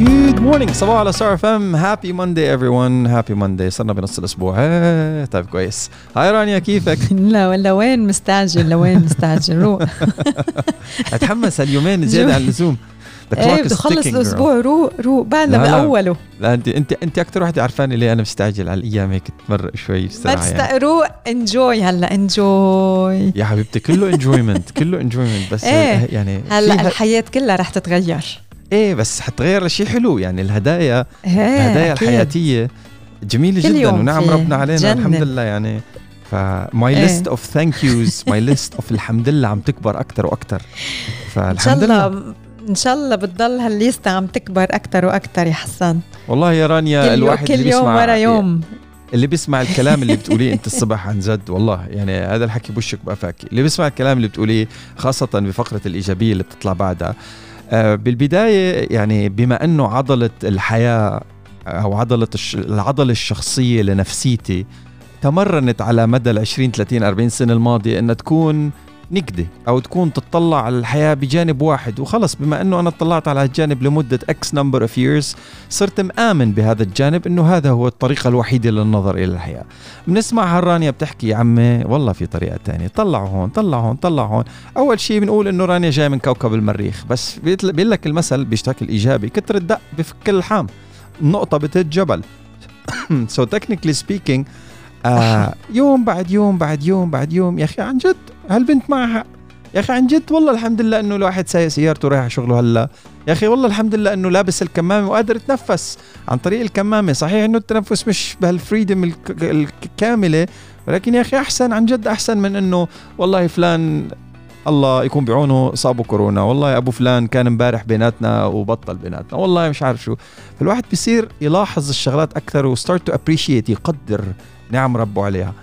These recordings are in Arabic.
Good morning. صباحو على ستار اف ام happy Monday everyone happy Monday صرنا بنص الأسبوع. إيه طيب كويس. hi رانيا كيفك؟ لا ولا وين مستعجل؟ لوين مستعجل؟ روق أتحمس هاليومين زيادة عن اللزوم. إيه بده يخلص الأسبوع. روق روق بعدنا بأوله. لا أنت أنت أنت أكثر وحده عرفاني ليه أنا مستعجل على الأيام هيك تمرق شوي بصراحه يعني. روق enjoy هلأ enjoy يا حبيبتي كله enjoyment كله enjoyment بس إيه. يعني هلأ الحياة كلها رح تتغير. إيه بس حتغير لشيء حلو يعني الهدايا إيه، الهدايا الحياتية جميلة جدا ونعم ربنا علينا جنة. الحمد لله يعني. ف my list of thank yous my list of الحمد لله عم تكبر أكثر وأكثر فالحمد لله. إن شاء الله بتضل هالليستا عم تكبر أكثر وأكثر يا حسان والله يا رانيا كل الواحد كل اللي يوم بيسمع ورا يوم. اللي بيسمع الكلام اللي بتقوليه انت الصبح عن جد والله يعني هذا الحكي بوشك بقفاكي اللي بيسمع الكلام اللي بتقوليه خاصة بفقرة الإيجابية اللي بتطلع بعدها بالبداية يعني بما أنه عضلة الحياة أو عضلة العضلة الشخصية لنفسيتي تمرنت على مدى ال 20 30 40 سنة الماضية إنها تكون نكدة أو تكون تطلع على الحياة بجانب واحد. وخلص بما أنه أنا اطلعت على هالجانب لمدة X number of years صرت مآمن بهذا الجانب أنه هذا هو الطريقة الوحيدة للنظر إلى الحياة. بنسمع هالرانيا بتحكي يا عمي والله في طريقة تانية. طلعوا هون طلعوا هون طلعوا هون. أول شيء بنقول أنه رانيا جاي من كوكب المريخ. بس بيقول لك المثل بشكل إيجابي كتر الدق بفك اللحام النقطة بتهد جبل. So technically speaking آه يوم بعد يوم بعد يوم بعد يوم يا أخي عن جد هالبنت معها. يا أخي عن جد والله الحمد لله إنه الواحد سايق سيارته رايح شغله هلا. يا أخي والله الحمد لله إنه لابس الكمامة وقادر يتنفس. عن طريق الكمامة. صحيح إنه التنفس مش بهال freedom الكاملة ولكن يا أخي أحسن عن جد أحسن من إنه والله فلان الله يكون بعونه صابه كورونا. والله أبو فلان كان إمبارح بيناتنا وبطل بيناتنا. والله مش عارف شو. فالواحد بيصير يلاحظ الشغلات أكثر و start to appreciate يقدر نعم ربه عليها.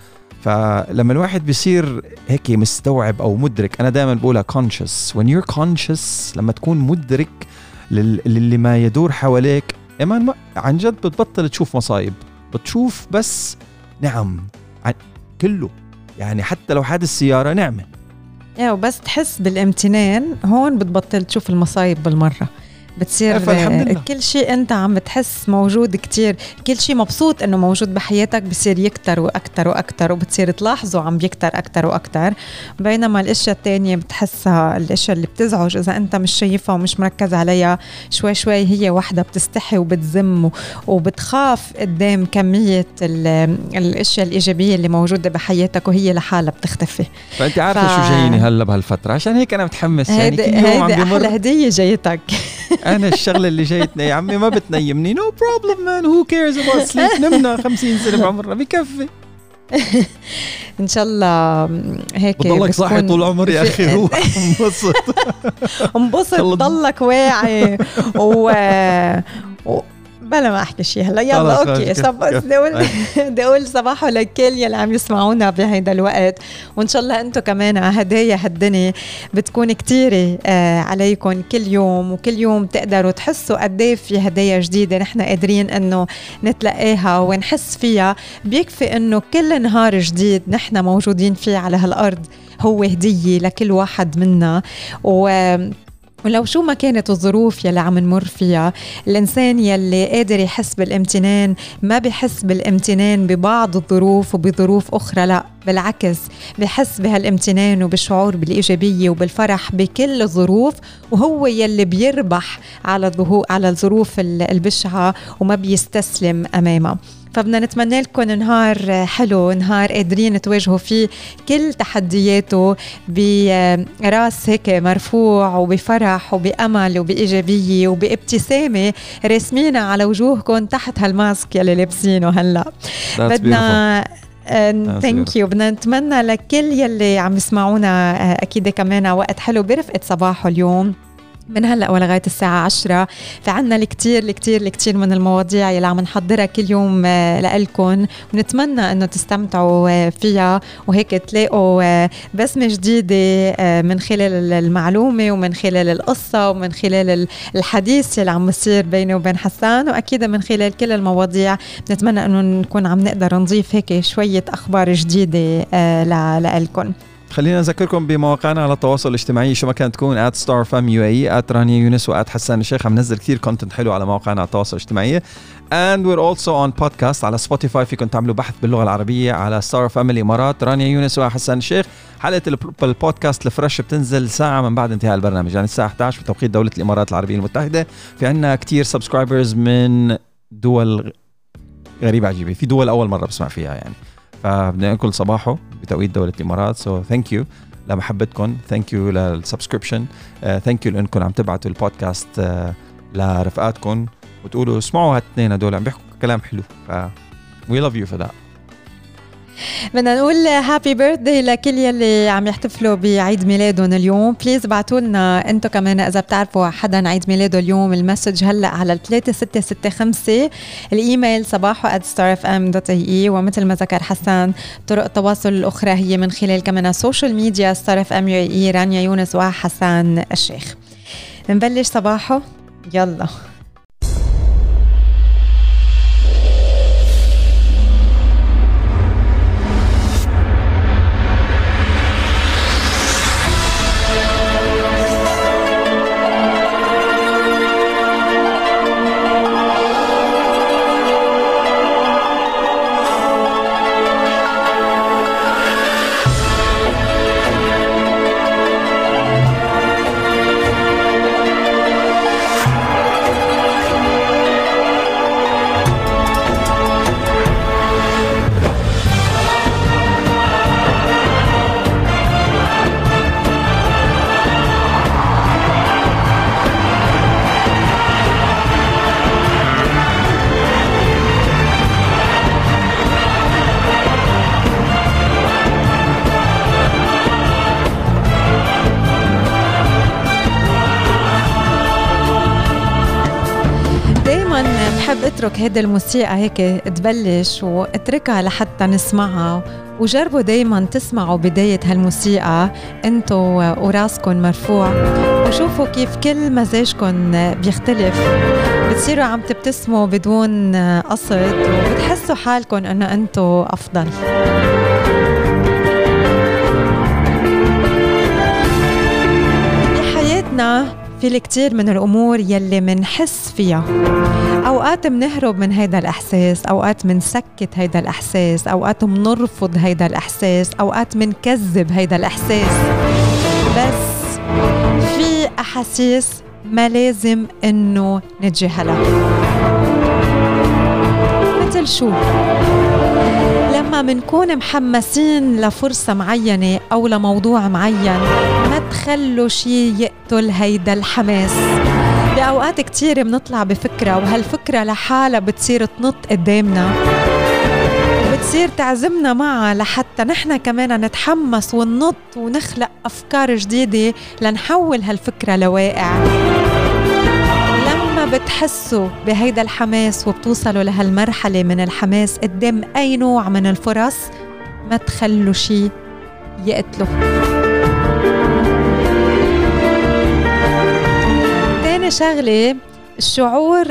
فلما الواحد بيصير هيك مستوعب أو مدرك أنا دائما بقولها conscious. When you're conscious لما تكون مدرك للي ما يدور حواليك ايمان عن جد بتبطل تشوف مصايب. بتشوف بس نعم عن كله. يعني حتى لو حادث سيارة نعمة. إيه وبس تحس بالامتنان هون بتبطل تشوف المصايب بالمرة. بتصير كل شيء أنت عم تحس موجود كتير. كل شيء مبسوط إنه موجود بحياتك بصير يكتر وأكتر وأكتر وبتصير تلاحظه عم بيكتر أكتر وأكتر. بينما الأشياء الثانية بتحسها الأشياء اللي بتزعج. إذا أنت مش شايفها ومش مركز عليها شوي شوي هي وحده بتستحي وبتزم وبتخاف قدام كمية الأشياء الإيجابية اللي موجودة بحياتك وهي لحالها بتختفي. فأنت عارفة ف... شو جايني هلأ بهالفترة. عشان هيك أنا متحمس. يعني كل يوم عم بمر. أحلى هدية جايتك. أنا الشغلة اللي جايتنا يا عمي ما بتنيمني. no problem man who cares about sleep نمنا 50 سنة بعمرنا. بكفي. إن شاء الله هيك بضلك صاحي طول عمري يا أخي. روح. انبسط. انبسط ضلك واعي. و بلا ما أحكي شيء. هلأ يلا أوكي. صب بدي أقول بدي أقول صباح لكل يلي عم يسمعونا بهيدا الوقت. وإن شاء الله أنتم كمان هدايا هالدنيا بتكون كثيره آه عليكم كل يوم. وكل يوم تقدروا تحسوا قد إيه في هدايا جديدة نحن قادرين إنه نتلقاها ونحس فيها. بيكفي إنه كل نهار جديد نحن موجودين فيه على هالأرض هو هدية لكل واحد منا. و ولو شو ما كانت الظروف يلي عم نمر فيها الإنسان يلي قادر يحس بالامتنان ما بحس بالامتنان ببعض الظروف وبظروف أخرى لا بالعكس بحس بهالامتنان وبالشعور بالإيجابية وبالفرح بكل الظروف وهو يلي بيربح على على الظروف البشعة وما بيستسلم أمامها. فبدنا نتمنى لكم نهار حلو نهار قادرين تواجهوا فيه كل تحدياته براس هيك مرفوع وبفرح وبأمل وبإيجابية وبابتسامة راسمينها على وجوهكم تحت هال mask يلي لابسينه هلا. بدنا thank you بدنا نتمنى لكل يلي عم يسمعونا آه، أكيد كمان وقت حلو برفقة صباحو اليوم. من هلأ ولغاية الساعة 10 في عنا الكثير الكثير الكثير من المواضيع اللي عم نحضرها كل يوم آه، لكم ونتمنى إنه تستمتعوا آه، فيها. وهيك تلاقوا آه، بسمة جديدة من خلال المعلومة ومن خلال القصة ومن خلال الحديث اللي عم يصير بيني وبين حسان. وأكيد من خلال كل المواضيع بنتمنى إنه نكون عم نقدر نضيف هيك شوية أخبار جديدة لكم خلينا نذكركم بمواقعنا على التواصل الاجتماعي شو ما كانت تكون FM UAE @رانيا يونس حسان الشيخ. عم ننزل كثير كونتنت حلو على مواقعنا على التواصل الاجتماعي. And we're also on podcast على Spotify فيكم تعملوا بحث باللغة العربية على ستار FM الامارات رانيا يونس وحسان الشيخ. حلقة ال podcast ال fresh بتنزل ساعة من بعد انتهاء البرنامج يعني الساعة 11 بتوقيت دولة الإمارات العربية المتحدة. في عندنا كثير subscribers من دول غريبة عجيبة. في دول أول مرة بسمع فيها يعني. فبدنا نقول صباحو. بتوقيت دولة الإمارات. so thank you لمحبتكم. thank you لل subscription thank you لأنكم عم تبعتوا ال podcast uh, لرفقاتكم وتقولوا اسمعوا هالاثنين هدول عم بيحكوا كلام حلو. ف we love you for that بدنا نقول happy birthday لكل يلي عم يحتفلوا بعيد ميلادهم اليوم. please ابعتوا لنا أنتم كمان إذا بتعرفوا حدا عيد ميلاده اليوم ال message هلأ على 3665 الإيميل صباحو @starfm.ae ومثل ما ذكر حسان طرق التواصل الأخرى هي من خلال كمان ال social media ستار FM رانيا يونس وحسان الشيخ. نبلش صباحو. يلا. اترك هيدي الموسيقى هيك تبلش واتركها لحتى نسمعها. وجربوا دايما تسمعوا بداية هالموسيقى انتو وراسكم مرفوع. وشوفوا كيف كل مزاجكم بيختلف. بتصيروا عم تبتسموا بدون قصد وبتحسوا حالكم إنه انتو أفضل. بحياتنا في الكثير من الأمور يلي منحس فيها. أوقات منهرب من هيدا الإحساس أوقات منسكت هيدا الإحساس أوقات منرفض هيدا الإحساس أوقات منكذب هيدا الإحساس. بس في أحاسيس ما لازم إنه نتجاهلها مثل شو؟ لما منكون محمسين لفرصة معينة أو لموضوع معين ما تخلوا شي يقتل هيدا الحماس. بأوقات كتير بنطلع بفكرة وهالفكرة لحالها بتصير تنط قدامنا. بتصير تعزمنا معها لحتى نحن كمان نتحمس وننط ونخلق أفكار جديدة لنحول هالفكرة لواقع. بتحسوا بهيدا الحماس وبتوصلوا لهالمرحلة من الحماس قدام أي نوع من الفرص؟ ما تخلوا شي يقتله تاني شغلة الشعور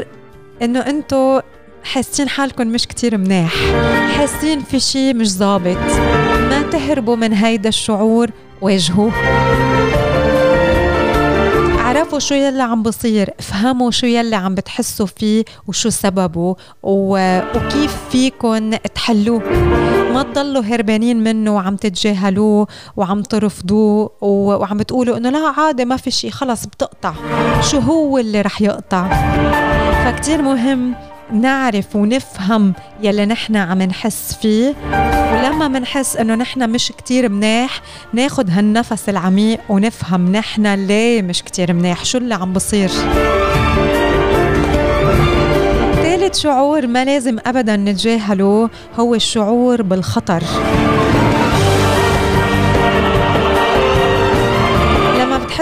إنه أنتو حاسين حالكم مش كتير مناح حاسين في شي مش ظابط ما تهربوا من هيدا الشعور واجهوه. اعرفوا شو يلي عم بصير افهموا شو يلي عم بتحسوا فيه وشو سببه و... وكيف فيكن تحلوه. ما تضلوا هربانين منه وعم تتجاهلوه وعم ترفضوه و... وعم بتقولوا إنه لا عادي ما في شيء خلص بتقطع. شو هو اللي رح يقطع؟ فكتير مهم نعرف ونفهم يلي نحن عم نحس فيه. ولما منحس إنه نحن مش كتير مناح ناخد هالنفس العميق ونفهم نحن ليه مش كتير مناح شو اللي عم بصير. ثالث شعور ما لازم ابدا نتجاهله هو الشعور بالخطر.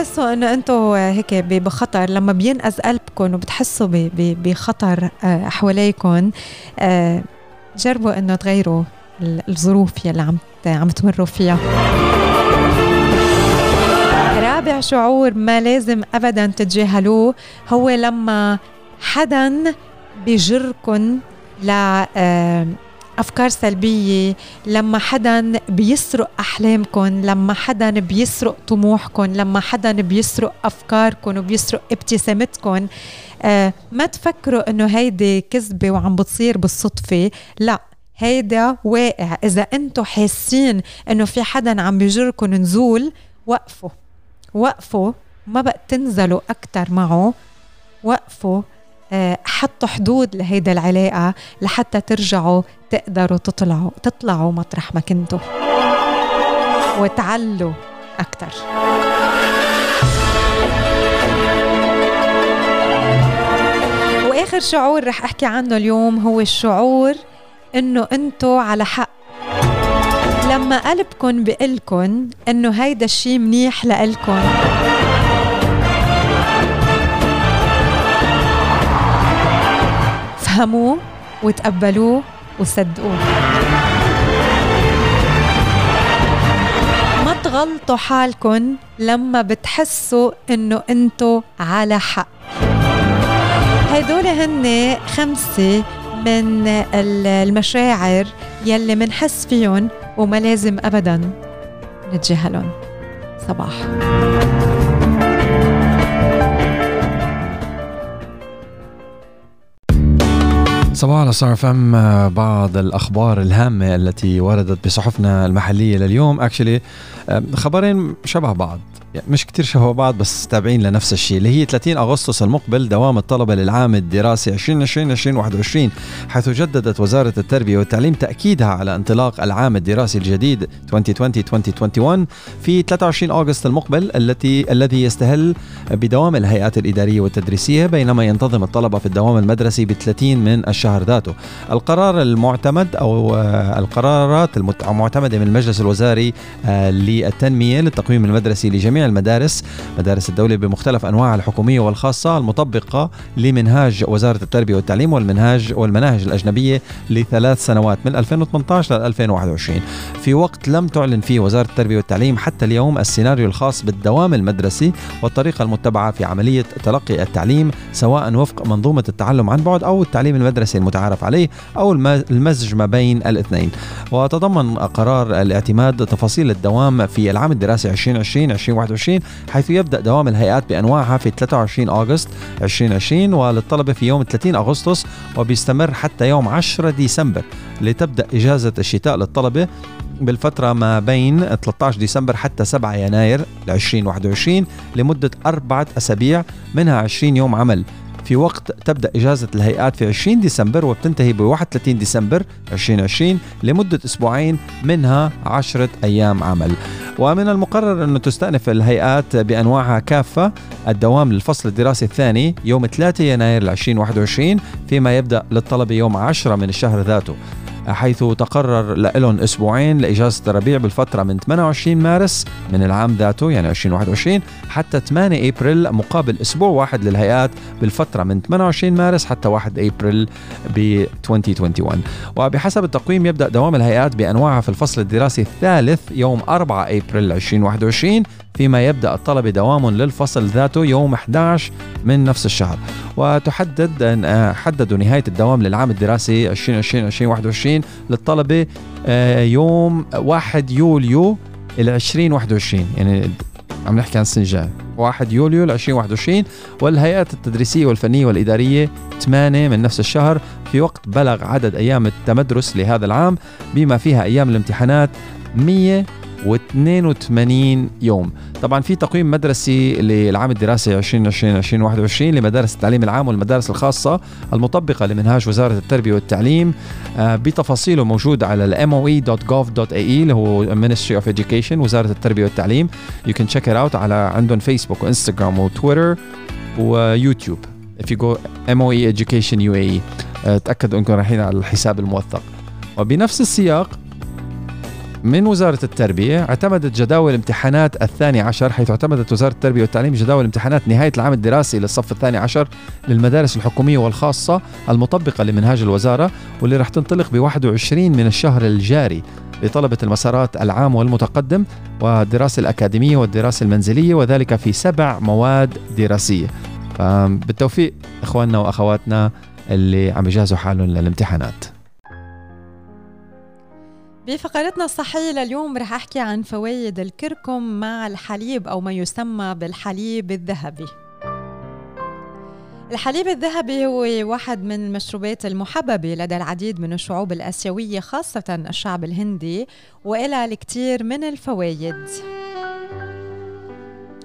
بتحسوا إنه أنتم هيك بخطر لما بينقذ قلبكم وبتحسوا بخطر آه، حواليكم آه، جربوا إنه تغيروا الظروف يلي عم عم تمروا فيها. رابع شعور ما لازم ابدا تتجاهلوه هو لما حدا بجركن ل أفكار سلبية لما حدا بيسرق احلامكم لما حدا بيسرق طموحكم لما حدا بيسرق افكاركم وبيسرق ابتسامتكم آه ما تفكروا إنه هيدي كذبة وعم بتصير بالصدفة؟ لا هيدا واقع. إذا أنتم حاسين إنه في حدا عم بيجركم نزول وقفوا. وقفوا. ما بقى تنزلوا أكثر معه. وقفوا. حطوا حدود لهيدا العلاقة لحتى ترجعوا تقدروا تطلعوا تطلعوا مطرح ما كنتوا. وتعلوا أكثر وآخر شعور رح أحكي عنه اليوم هو الشعور إنه أنتوا على حق. لما قلبكم بقلكن إنه هيدا الشي منيح لإلكن. افهموه وتقبلوه وصدقوه. ما تغلطوا حالكم لما بتحسوا إنه انتو على حق. هدول هن خمسة من المشاعر يلي منحس فيهم وما لازم ابدا نتجاهلهم صباح. صباح على صار فم بعض الأخبار الهامة التي وردت بصحفنا المحلية لليوم. اكشلي خبرين شبه بعض. يعني مش كتير شبه بعض بس تابعين لنفس الشيء اللي هي 30 أغسطس المقبل دوام الطلبة للعام الدراسي 2020-2021 حيث جددت وزارة التربية والتعليم تأكيدها على انطلاق العام الدراسي الجديد 2020-2021 في 23 أغسطس المقبل التي الذي يستهل بدوام الهيئات الإدارية والتدريسية بينما ينتظم الطلبة في الدوام المدرسي ب 30 من الشهر ذاته. القرار المعتمد أو آه، القرارات المعتمدة من المجلس الوزاري آه، للتنمية للتقويم المدرسي لجميع المدارس مدارس الدولة بمختلف أنواعها الحكومية والخاصة المطبقة لمنهاج وزارة التربية والتعليم والمنهاج والمناهج الأجنبية لثلاث سنوات من 2018 ل 2021 في وقت لم تعلن فيه وزارة التربية والتعليم حتى اليوم السيناريو الخاص بالدوام المدرسي والطريقة المتبعة في عملية تلقي التعليم سواء وفق منظومة التعلم عن بعد أو التعليم المدرسي المتعارف عليه أو المزج ما بين الاثنين. وتضمن قرار الاعتماد تفاصيل الدوام في العام الدراسي 2020 2021 2021 حيث يبدأ دوام الهيئات بأنواعها في 23 أغسطس 2020 وللطلبة في يوم 30 أغسطس وبيستمر حتى يوم 10 ديسمبر لتبدأ إجازة الشتاء للطلبة بالفترة ما بين 13 ديسمبر حتى 7 يناير 2021 لمدة أربعة أسابيع منها 20 يوم عمل. في وقت تبدأ إجازة الهيئات في 20 ديسمبر وبتنتهي ب 31 ديسمبر 2020 لمدة أسبوعين منها 10 أيام عمل. ومن المقرر أنه تستأنف الهيئات بأنواعها كافة الدوام للفصل الدراسي الثاني يوم 3 يناير 2021 فيما يبدأ للطلبة يوم 10 من الشهر ذاته. حيث تقرر لهم أسبوعين لإجازة الربيع بالفترة من 28 مارس من العام ذاته يعني 2021 حتى 8 إبريل مقابل أسبوع واحد للهيئات بالفترة من 28 مارس حتى 1 إبريل ب 2021 وبحسب التقويم يبدأ دوام الهيئات بأنواعها في الفصل الدراسي الثالث يوم 4 إبريل 2021 فيما يبدأ الطلبة دوام للفصل ذاته يوم 11 من نفس الشهر. وتحدد حددوا نهاية الدوام للعام الدراسي 2020-2021 للطلبة آه، يوم 1 يوليو ال 2021 يعني عم نحكي عن السنة الجاية. 1 يوليو 2021 والهيئات التدريسية والفنية والإدارية 8 من نفس الشهر في وقت بلغ عدد أيام التمدرس لهذا العام بما فيها أيام الامتحانات 100 و82 يوم. طبعا في تقويم مدرسي للعام الدراسي 2020 2021 لمدارس التعليم العام والمدارس الخاصة المطبقة لمنهاج وزارة التربية والتعليم. آه، بتفاصيله موجود على moe.gov.ae اللي هو Ministry of Education وزارة التربية والتعليم. You can check it out على عندهم فيسبوك وإنستغرام وتويتر ويوتيوب. If you go MOE Education UAE آه، تأكدوا إنكم رايحين على الحساب الموثق. وبنفس السياق من وزارة التربية اعتمدت جداول امتحانات الثاني عشر حيث اعتمدت وزارة التربية والتعليم جداول امتحانات نهاية العام الدراسي للصف الثاني عشر للمدارس الحكومية والخاصة المطبقة لمنهاج الوزارة واللي رح تنطلق ب 21 من الشهر الجاري لطلبة المسارات العام والمتقدم والدراسة الأكاديمية والدراسة المنزلية وذلك في سبع مواد دراسية. بالتوفيق إخواننا وأخواتنا اللي عم يجهزوا حالهم للامتحانات. بفقرتنا الصحية لليوم رح أحكي عن فوائد الكركم مع الحليب أو ما يسمى بالحليب الذهبي. الحليب الذهبي هو واحد من المشروبات المحببة لدى العديد من الشعوب الآسيوية خاصة الشعب الهندي وإلها الكثير من الفوائد.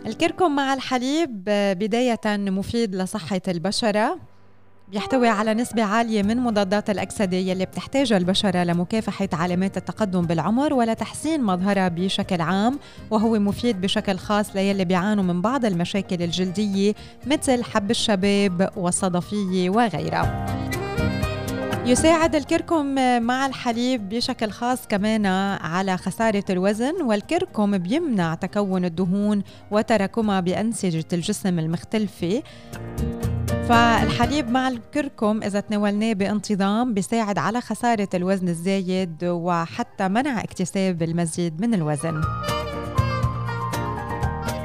الكركم مع الحليب بداية مفيد لصحة البشرة بيحتوي على نسبة عالية من مضادات الأكسدة يلي بتحتاجها البشرة لمكافحة علامات التقدم بالعمر ولتحسين مظهرها بشكل عام وهو مفيد بشكل خاص ليلي بيعانوا من بعض المشاكل الجلدية مثل حب الشباب والصدفية وغيرها. يساعد الكركم مع الحليب بشكل خاص كمان على خسارة الوزن والكركم بيمنع تكون الدهون وتراكمها بأنسجة الجسم المختلفة. فالحليب مع الكركم إذا تناولناه بانتظام بيساعد على خسارة الوزن الزايد وحتى منع اكتساب المزيد من الوزن.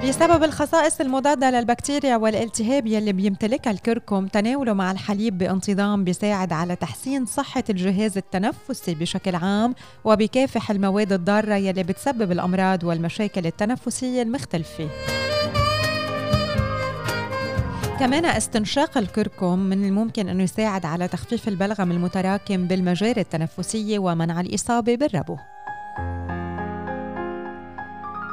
بسبب الخصائص المضادة للبكتيريا والالتهاب يلي بيمتلكها الكركم تناوله مع الحليب بانتظام بيساعد على تحسين صحة الجهاز التنفسي بشكل عام وبكافح المواد الضارة يلي بتسبب الأمراض والمشاكل التنفسية المختلفة. كمان استنشاق الكركم من الممكن أنه يساعد على تخفيف البلغم المتراكم بالمجاري التنفسية ومنع الإصابة بالربو.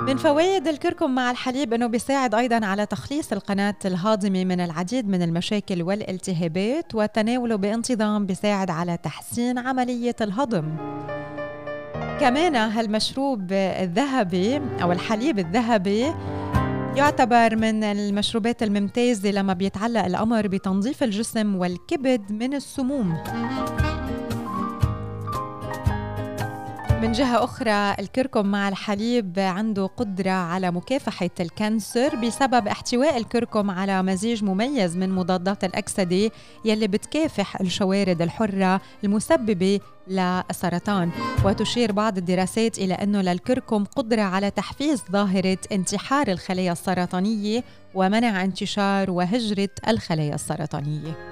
من فوائد الكركم مع الحليب أنه بيساعد أيضا على تخليص القناة الهاضمة من العديد من المشاكل والالتهابات وتناوله بانتظام بيساعد على تحسين عملية الهضم. كمان هالمشروب الذهبي أو الحليب الذهبي يعتبر من المشروبات الممتازة لما بيتعلق الأمر بتنظيف الجسم والكبد من السموم. من جهة أخرى الكركم مع الحليب عنده قدرة على مكافحة الكانسر بسبب احتواء الكركم على مزيج مميز من مضادات الأكسدة يلي بتكافح الشوارد الحرة المسببة للسرطان. وتشير بعض الدراسات إلى أنه للكركم قدرة على تحفيز ظاهرة انتحار الخلايا السرطانية ومنع انتشار وهجرة الخلايا السرطانية.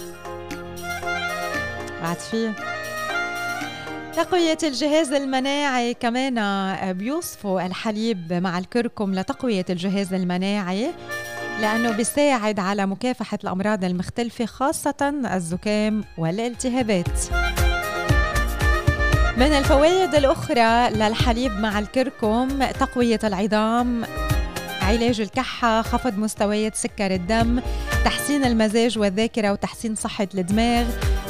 بعد فيه تقوية الجهاز المناعي كمان بيوصفوا الحليب مع الكركم لتقوية الجهاز المناعي لأنه بيساعد على مكافحة الأمراض المختلفة خاصة الزكام والالتهابات. من الفوائد الأخرى للحليب مع الكركم تقوية العظام علاج الكحة خفض مستويات سكر الدم تحسين المزاج والذاكرة وتحسين صحة الدماغ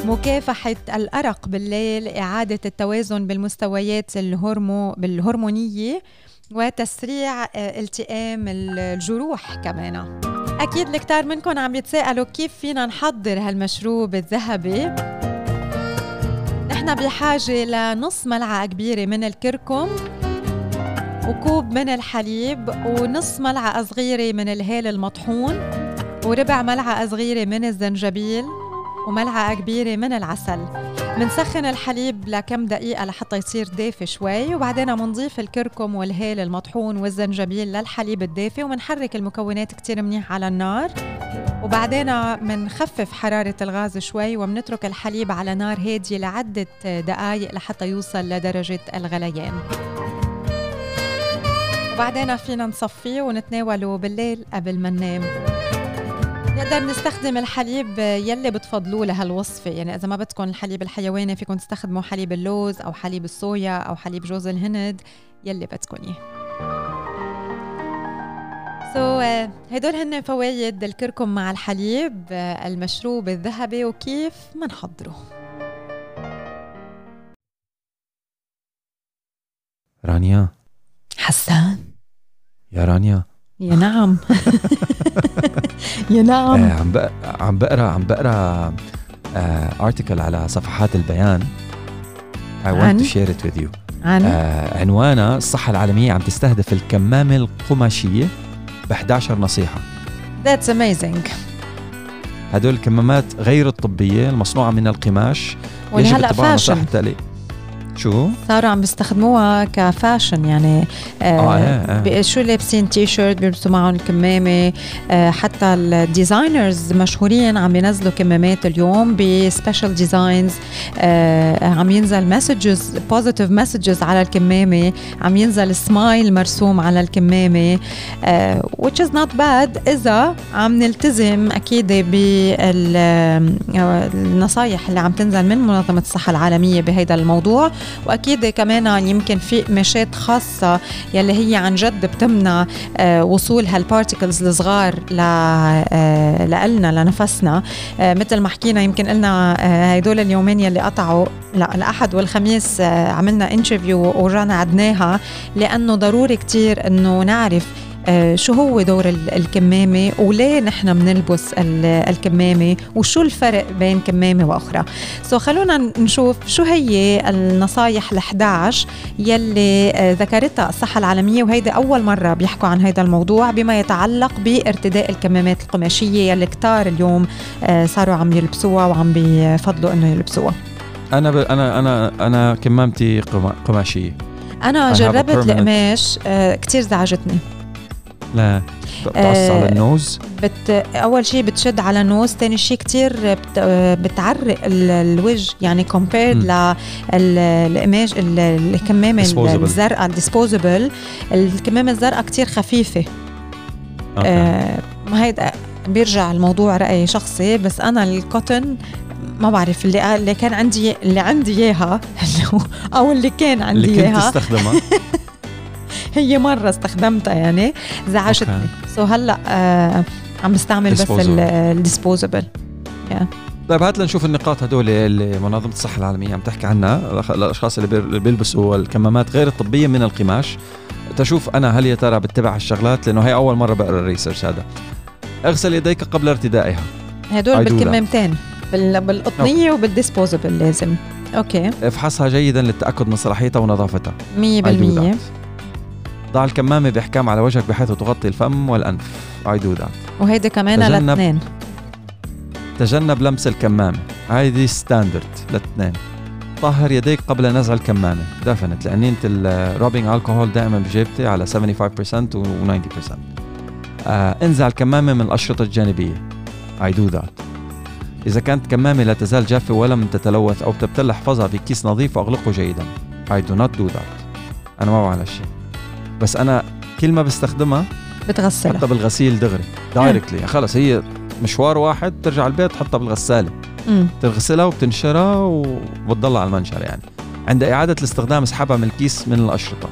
مكافحة الأرق بالليل إعادة التوازن بالمستويات الهرمو بالهرمونية وتسريع آه، التئام الجروح كمان. أكيد الكتار منكم عم يتساءلوا كيف فينا نحضر هالمشروب الذهبي. نحن بحاجة لنص ملعقة كبيرة من الكركم. وكوب من الحليب ونص ملعقة صغيرة من الهيل المطحون وربع ملعقة صغيرة من الزنجبيل وملعقة كبيرة من العسل. منسخن الحليب لكم دقيقة لحتى يصير دافي شوي وبعدين منضيف الكركم والهيل المطحون والزنجبيل للحليب الدافي ومنحرك المكونات كتير منيح على النار. وبعدين منخفف حرارة الغاز شوي ومنترك الحليب على نار هادية لعدة دقايق لحتى يوصل لدرجة الغليان. وبعدين فينا نصفيه ونتناوله بالليل قبل ما ننام. نقدر نستخدم الحليب يلي بتفضلوه لهالوصفة. يعني إذا ما بدكم الحليب الحيواني فيكم تستخدموا حليب اللوز أو حليب الصويا أو حليب جوز الهند يلي بدكم إياه. so, uh, هدول هن فوايد الكركم مع الحليب uh, المشروب الذهبي وكيف منحضره رانيا حسان. يا رانيا. يا نعم. يا نعم. آه عم عم بقرا عم بقرا article آه على صفحات البيان. I want to share it with you. عن؟ آه عنوانها الصحة العالمية عم تستهدف الكمامة القماشية ب 11 نصيحة. That's amazing. هدول الكمامات غير الطبية المصنوعة من القماش. هلا fashion شو؟ صاروا عم بيستخدموها ك fashion يعني آه, آه, آه. شو لابسين تي شيرت بيلبسوا معهم الكمامة آه حتى ال designers مشهورين عم ينزلوا كمامات اليوم ب special designs آه عم ينزل messages positive messages على الكمامة عم ينزل سمايل مرسوم على الكمامة آه which is not bad إذا عم نلتزم أكيد بالنصايح اللي عم تنزل من منظمة الصحة العالمية بهذا الموضوع وأكيد كمان يمكن في قماشات خاصة يلي هي عن جد بتمنع آه، وصول هال particles الصغار آه، لنا لنفسنا. آه، مثل ما حكينا يمكن قلنا هدول اليومين يلي قطعوا لا الأحد والخميس عملنا interview ورجعنا عدناها لأنه ضروري كتير إنه نعرف شو هو دور الكمامة وليه نحن بنلبس الكمامة وشو الفرق بين كمامة وأخرى؟ so خلونا نشوف شو هي النصايح ال11 يلي آه، ذكرتها الصحة العالمية وهيدي أول مرة بيحكوا عن هذا الموضوع بما يتعلق بارتداء الكمامات القماشية يلي كتار اليوم آه، صاروا عم يلبسوها وعم بيفضلوا إنه يلبسوها. أنا ب... أنا أنا أنا كمامتي قماشية. أنا جربت القماش كتير زعجتني. لا بتقص آه على ال nose؟ بت أول شيء بتشد على ال nose ثاني شيء كثير بت بتعرق الوجه يعني compared للقماش الكمامة الزرقاء ال disposable الكمامة الزرقاء كثير خفيفة. آه ما هيدا بيرجع الموضوع رأي شخصي بس أنا ال cotton ما بعرف اللي اللي كان عندي اللي عندي إياها أو اللي كان عندي اياها اللي كنت تستخدمها. هي مرة استخدمتها يعني زعجتني so هلأ آه عم بستعمل بس ال disposable yeah. طيب هات لنشوف النقاط هدول اللي منظمة الصحة العالمية عم تحكي عنها. الأشخاص اللي بيلبسوا الكمامات غير الطبية من القماش. تشوف أنا هل يا ترى بتبع الشغلات لأنه هي أول مرة بقرأ ال research هذا. اغسل يديك قبل ارتدائها. هدول بالكمامتين بالقطنية وبال disposable لازم. okay. افحصها جيدا للتأكد من صلاحيتها ونظافتها. 100% ضع الكمامة بإحكام على وجهك بحيث تغطي الفم والأنف. I do that. وهيدا كمان لاثنين تجنب لمس الكمامة. هيدي standard لاثنين. طهر يديك قبل نزع الكمامة. دفنت لأني أنت الروبينج الكحول دائما بجيبتي على 75% و 90% آه انزع الكمامة من الأشرطة الجانبية. I do that. إذا كانت كمامة لا تزال جافة ولم تتلوث أو تبتل احفظها بكيس نظيف وأغلقه جيدا. I do not do that. أنا ما بعمل هالشيء بس أنا كل ما بستخدمها بتغسلها. حتى بالغسيل دغري دايركتلي يعني خلص هي مشوار واحد ترجع البيت تحطها بالغسالة. مم. تغسلها وبتنشرها وبتضلها على المنشر يعني. عند إعادة الاستخدام اسحبها من الكيس من الأشرطة.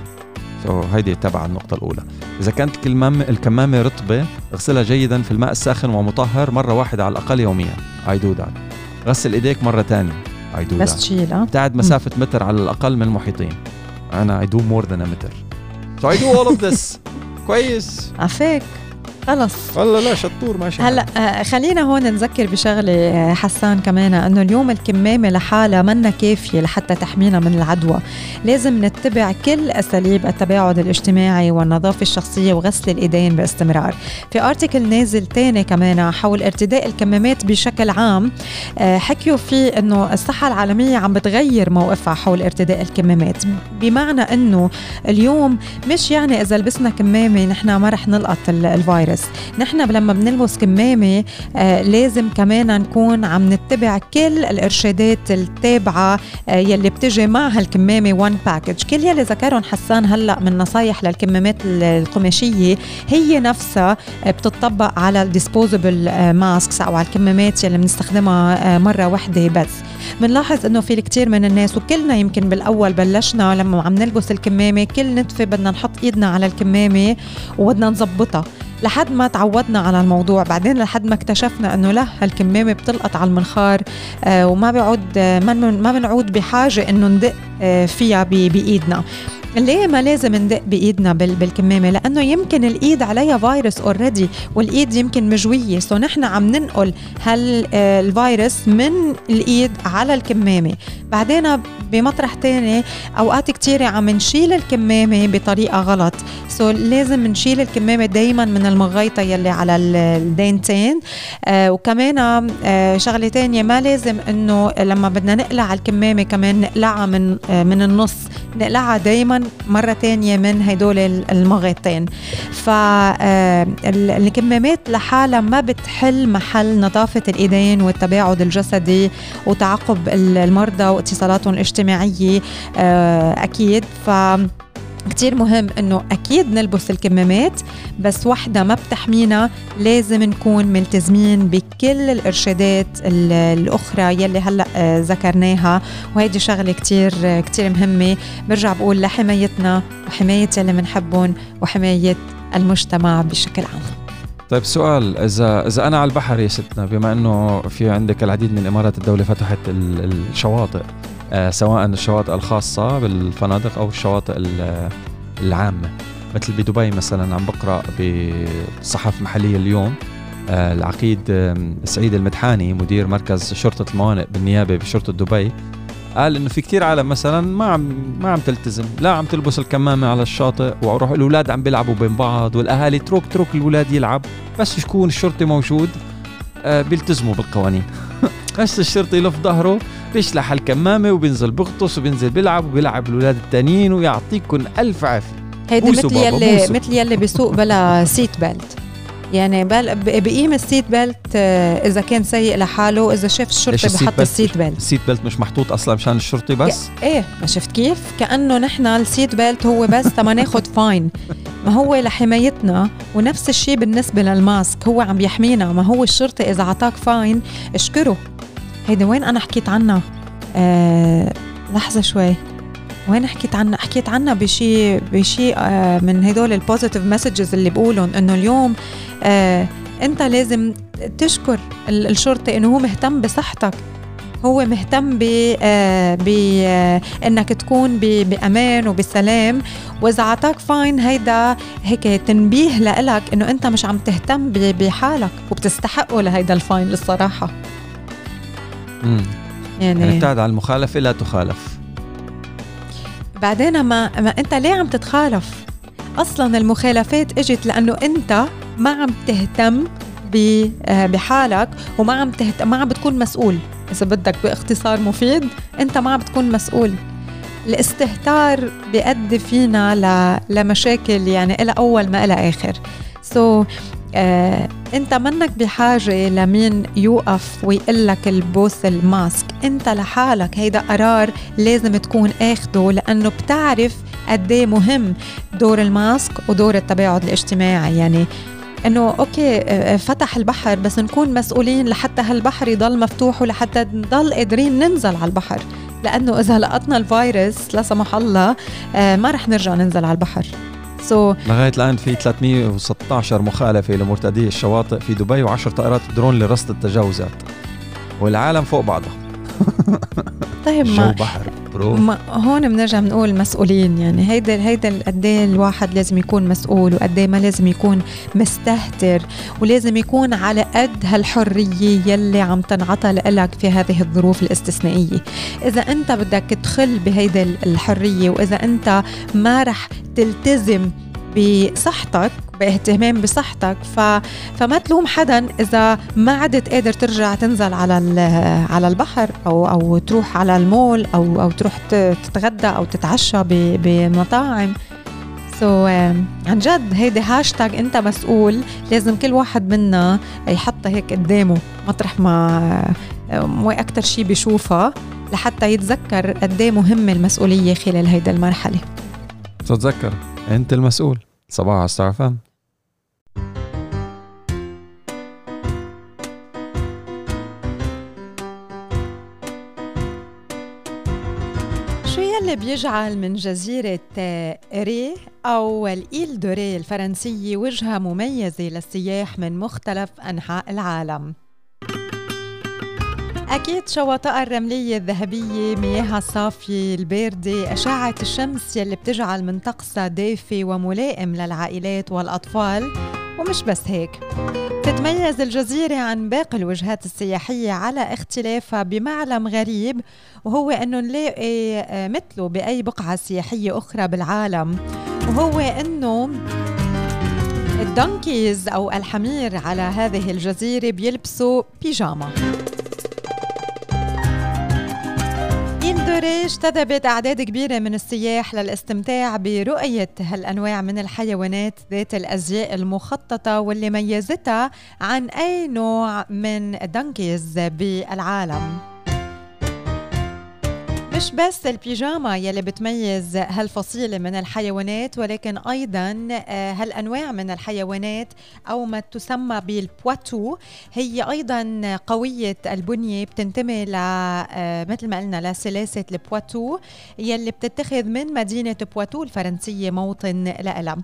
سو هيدي تبع النقطة الأولى. إذا كانت الكمامة الكمامة رطبة اغسلها جيدا في الماء الساخن ومطهر مرة واحدة على الأقل يوميا. I do that. غسل إيديك مرة تانية. I do بس تشيلها ابتعد مسافة متر على الأقل من المحيطين. أنا I do more than a متر So I do all of this كويس عفاك خلص. والله لا شطور ماشي هلا آه خلينا هون نذكر بشغلة آه، حسان كمان إنه اليوم الكمامة لحالها منا كافية لحتى تحمينا من العدوى. لازم نتبع كل أساليب التباعد الاجتماعي والنظافة الشخصية وغسل الإيدين باستمرار. في ارتكل نازل تاني كمان حول ارتداء الكمامات بشكل عام آه حكيوا فيه إنه الصحة العالمية عم بتغير موقفها حول ارتداء الكمامات. بمعنى إنه اليوم مش يعني إذا لبسنا كمامة نحن ما رح نلقط الفيروس. بس. نحن لما بنلبس كمامة آه لازم كمان نكون عم نتبع كل الإرشادات التابعة آه يلي بتجي مع هالكمامة one package كل يلي ذكرهم حسان هلأ من نصايح للكمامات القماشية هي نفسها آه بتطبق على ال disposable masks أو على الكمامات يلي بنستخدمها آه مرة واحدة بس. بنلاحظ إنه في الكثير من الناس وكلنا يمكن بالأول بلشنا لما عم نلبس الكمامة كل نتفه بدنا نحط إيدنا على الكمامة وبدنا نظبطها. لحد ما تعودنا على الموضوع. بعدين لحد ما اكتشفنا إنه لا هالكمامة بتلقط على المنخار آه وما بيعود آه ما بنعود بحاجة إنه ندق آه فيها بإيدنا. ليه ما لازم ندق بإيدنا بالكمامة لأنه يمكن الإيد عليها فيروس already والإيد يمكن مجوية so نحن عم ننقل هالفيروس من الإيد على الكمامة. بعدين بمطرح تاني أوقات كتيرة عم نشيل الكمامة بطريقة غلط سو لازم نشيل الكمامة دايما من المغيطة يلي على الدينتين. آه وكمان آه شغلة تانية ما لازم إنه لما بدنا نقلع الكمامة كمان نقلعها من آه من النص نقلعها دايما مرة تانية من هدول المغيطين فالكمامات آه، لحالها ما بتحل محل نظافة الإيدين والتباعد الجسدي وتعقب المرضى واتصالاتهم الاجتماعية آه، أكيد. ف كتير مهم إنه أكيد نلبس الكمامات بس وحدة ما بتحمينا لازم نكون ملتزمين بكل الإرشادات الأخرى يلي هلأ آه، ذكرناها. وهيدي شغلة كتير كتير مهمة. برجع بقول لحمايتنا وحماية يلي بنحبهم وحماية المجتمع بشكل عام. طيب سؤال إذا إذا أنا على البحر يا ستنا بما إنه في عندك العديد من امارات الدولة فتحت الشواطئ آه، سواء الشواطئ الخاصة بالفنادق أو الشواطئ العامة. مثل بدبي مثلا عم بقرأ بصحف محلية اليوم. آه، العقيد سعيد المدحاني مدير مركز شرطة الموانئ بالنيابة بشرطة دبي قال إنه في كتير عالم مثلا ما عم ما عم تلتزم لا عم تلبس الكمامة على الشاطئ وروح الأولاد عم بيلعبوا بين بعض والأهالي تروك تروك الأولاد يلعب بس يكون الشرطي موجود؟ آه، بيلتزموا بالقوانين. بس الشرطي يلف ظهره بيشلح الكمامة وبينزل بغطس وبينزل بيلعب وبيلعب الاولاد التانيين ويعطيكم ألف عافية. هيدي مثل يلي مثل يلي بيسوق بلا seat belt يعني بقيم ال seat belt آه، إذا كان سايق لحاله إذا شاف الشرطي بحط ال seat belt. ال seat belt مش محطوط أصلا مشان الشرطي بس؟ إيه ما شفت كيف؟ كأنه نحن ال seat belt هو بس تما ناخذ fine. ما هو لحمايتنا ونفس الشيء بالنسبة لل mask هو عم يحمينا ما هو الشرطي إذا عطاك fine اشكره. هيدي وين أنا حكيت عنها؟ آه لحظة شوي. وين حكيت عنها حكيت عنها بشيء بشيء آه من هدول ال positive messages اللي بقولهم إنه اليوم آه أنت لازم تشكر الشرطي إنه هو مهتم بصحتك. هو مهتم ب آه ب آه إنك تكون بأمان وبسلام. وإذا أعطاك fine هيدا هيك تنبيه لإلك إنه أنت مش عم تهتم بحالك وبتستحقه لهيدا ال fine الصراحة. مم. يعني يعني ابتعد عن المخالفة لا تخالف. بعدين ما, ما انت ليه عم تتخالف؟ أصلا المخالفات إجت لأنه أنت ما عم تهتم آه، بحالك وما عم تهتم ما عم بتكون مسؤول. إذا بدك باختصار مفيد أنت ما عم بتكون مسؤول. الاستهتار بيؤدي فينا ل... لمشاكل يعني إلى أول ما إلى آخر. so, آه، انت منك بحاجة لمين يوقف ويقول لك لبوس ال mask. إنت لحالك هيدا قرار لازم تكون آخده لأنه بتعرف قد إيه مهم دور ال mask ودور التباعد الاجتماعي. يعني إنه okay آه، فتح البحر بس نكون مسؤولين لحتى هالبحر يضل مفتوح ولحتى نضل قادرين ننزل على البحر. لأنه إذا لقطنا الفيروس لا سمح الله آه، ما رح نرجع ننزل على البحر. so لغاية الآن في 316 مخالفة لمرتادي الشواطئ في دبي و10 طائرات درون لرصد التجاوزات. والعالم فوق بعضها طيب ما بحر. برو هون بنرجع بنقول مسؤولين يعني هيدا هيدا قد إيه الواحد لازم يكون مسؤول وقد إيه ما لازم يكون مستهتر ولازم يكون على قد هالحرية يلي عم تنعطى لك في هذه الظروف الاستثنائية. إذا أنت بدك تخل بهيدا الحرية وإذا أنت ما رح تلتزم بصحتك باهتمام بصحتك ف... فما تلوم حدا إذا ما عدت قادر ترجع تنزل على على البحر أو أو تروح على المول أو أو تروح تتغدى أو تتعشى بمطاعم. so, عن جد هيدي هاشتاج أنت مسؤول. لازم كل واحد منا يحطها هيك قدامه مطرح ما مو أكثر شيء بيشوفها لحتى يتذكر قد إيه مهمة المسؤولية خلال هيدا المرحلة. تتذكر أنت المسؤول. صباحو على Star FM شو يلي بيجعل من جزيرة ري أو ال Île de Ré الفرنسية وجهة مميزة للسياح من مختلف أنحاء العالم؟ أكيد شواطئها الرملية الذهبية مياهها الصافية الباردة أشعة الشمس يلي بتجعل من طقسها دافي وملائم للعائلات والأطفال. ومش بس هيك تتميز الجزيرة عن باقي الوجهات السياحية على اختلافها بمعلم غريب وهو أنه نلاقي آه، مثله بأي بقعة سياحية أخرى بالعالم. وهو أنه الدونكيز أو الحمير على هذه الجزيرة بيلبسوا بيجاما إندوري اجتذبت أعداد كبيرة من السياح للاستمتاع برؤية هالأنواع من الحيوانات ذات الأزياء المخططة واللي ميزتها عن أي نوع من donkeys بالعالم. مش بس البيجاما يلي بتميز هالفصيلة من الحيوانات ولكن أيضا آه، هالأنواع من الحيوانات أو ما تسمى بالبواتو هي أيضا قوية البنية بتنتمي ل آه، مثل ما قلنا لسلالة البواتو يلي بتتخذ من مدينة بواتو الفرنسية موطن لها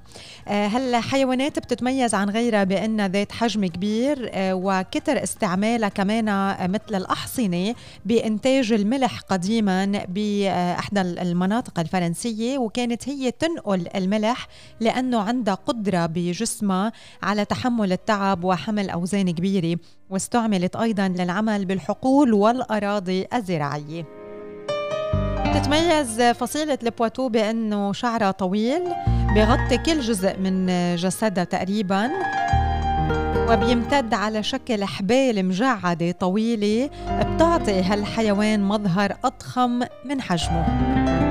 آه، هالحيوانات بتتميز عن غيرها بأنها ذات حجم كبير وكتر استعمالها كمان مثل الأحصنة بإنتاج الملح قديما باحدى المناطق الفرنسية وكانت هي تنقل الملح لأنه عندها قدرة بجسمها على تحمل التعب وحمل أوزان كبيرة واستعملت أيضا للعمل بالحقول والأراضي الزراعية. تتميز فصيلة البواتو بأنه شعرها طويل بغطي كل جزء من جسدها تقريبا. وبيمتد على شكل حبال مجعدة طويلة بتعطي هالحيوان مظهر أضخم من حجمه.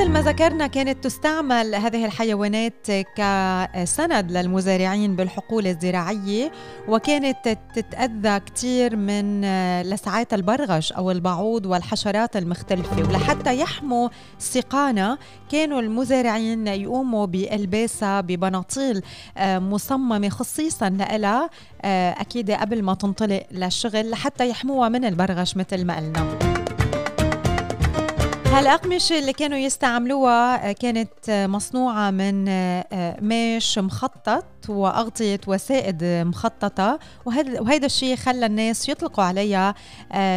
مثل ما ذكرنا كانت تستعمل هذه الحيوانات كسند للمزارعين بالحقول الزراعية وكانت تتأذى كثير من لسعات البرغش أو البعوض والحشرات المختلفة. ولحتى يحموا سقانا كانوا المزارعين يقوموا بإلباسها ببناطيل مصممة خصيصا لها أكيد قبل ما تنطلق للشغل لحتى يحموها من البرغش مثل ما قلنا. هالأقمشة اللي كانوا يستعملوها آه، كانت آه، مصنوعة من آه، ماش مخطط وأغطية وسائد مخططة. وهذا الشيء خلى الناس يطلقوا عليها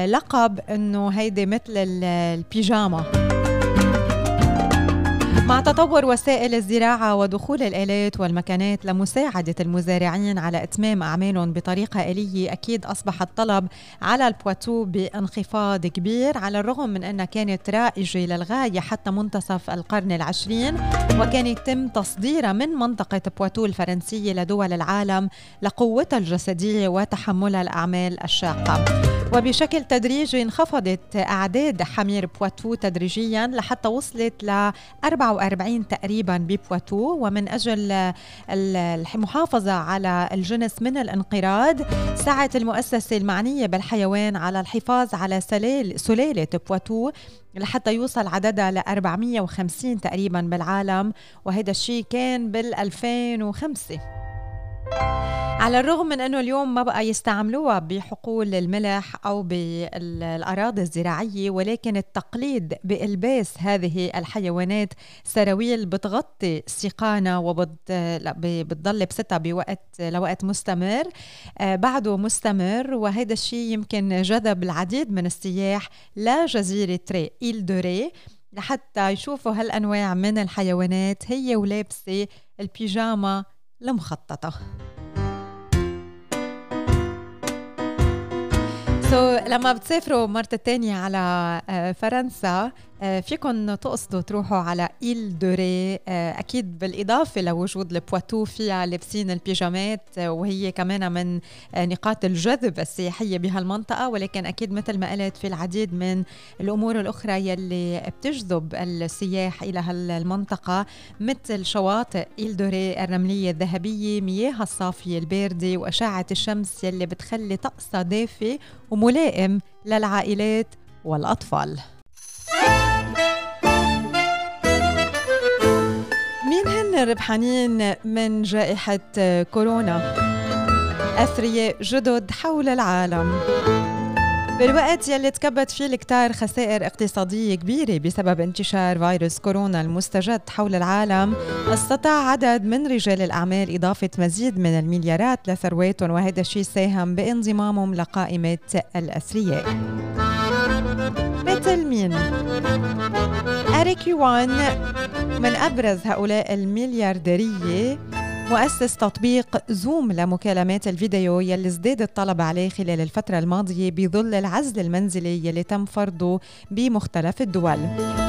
لقب إنه هيدي مثل البيجاما مع تطور وسائل الزراعة ودخول الآلات والمكانات لمساعدة المزارعين على إتمام أعمالهم بطريقة آلية أكيد أصبح الطلب على البواتو بانخفاض كبير على الرغم من أنها كانت رائجة للغاية حتى منتصف القرن العشرين وكان يتم تصديرها من منطقة بواتو الفرنسية لدول العالم لقوتها الجسدية وتحملها الأعمال الشاقة. وبشكل تدريجي انخفضت أعداد حمير بواتو تدريجيا لحتى وصلت ل 44 تقريبا ببواتو ومن أجل المحافظة على الجنس من الانقراض سعت المؤسسة المعنية بالحيوان على الحفاظ على سلالة بواتو لحتى يوصل عددها ل 450 تقريبا بالعالم وهذا الشيء كان بال 2005 على الرغم من أنه اليوم ما بقى يستعملوها بحقول الملح أو بالأراضي الزراعية ولكن التقليد بإلباس هذه الحيوانات سراويل بتغطي سيقانة وبتضل بستها بوقت لوقت مستمر آه بعده مستمر. وهذا الشيء يمكن جذب العديد من السياح لجزيره ري إيل دوري لحتى يشوفوا هالأنواع من الحيوانات هي ولابسة البيجاما المخططة so, لما بتسافروا مرة تانية على آه، فرنسا فيكم تقصدوا تروحوا على Île de Ré آه، أكيد بالإضافة لوجود البواتو فيها لابسين البيجامات آه، وهي كمان من نقاط الجذب السياحية بهالمنطقة ولكن أكيد مثل ما قلت في العديد من الأمور الأخرى يلي بتجذب السياح إلى هالمنطقة مثل شواطئ إيل دوري الرملية الذهبية مياهها الصافية الباردة وأشعة الشمس يلي بتخلي طقسها دافي وملائم للعائلات والأطفال. مين هن الربحانين من جائحة كورونا؟ أثرياء جدد حول العالم بالوقت يلي تكبت فيه الكتار خسائر اقتصادية كبيرة بسبب انتشار فيروس كورونا المستجد حول العالم استطاع عدد من رجال الأعمال إضافة مزيد من المليارات لثرواتهم وهذا الشيء ساهم بانضمامهم لقائمة الأثرياء مثل مين؟ أريك يوان من أبرز هؤلاء المليارديرية مؤسس تطبيق زوم لمكالمات الفيديو يلي ازداد الطلب عليه خلال الفترة الماضية بظل العزل المنزلي يلي تم فرضه بمختلف الدول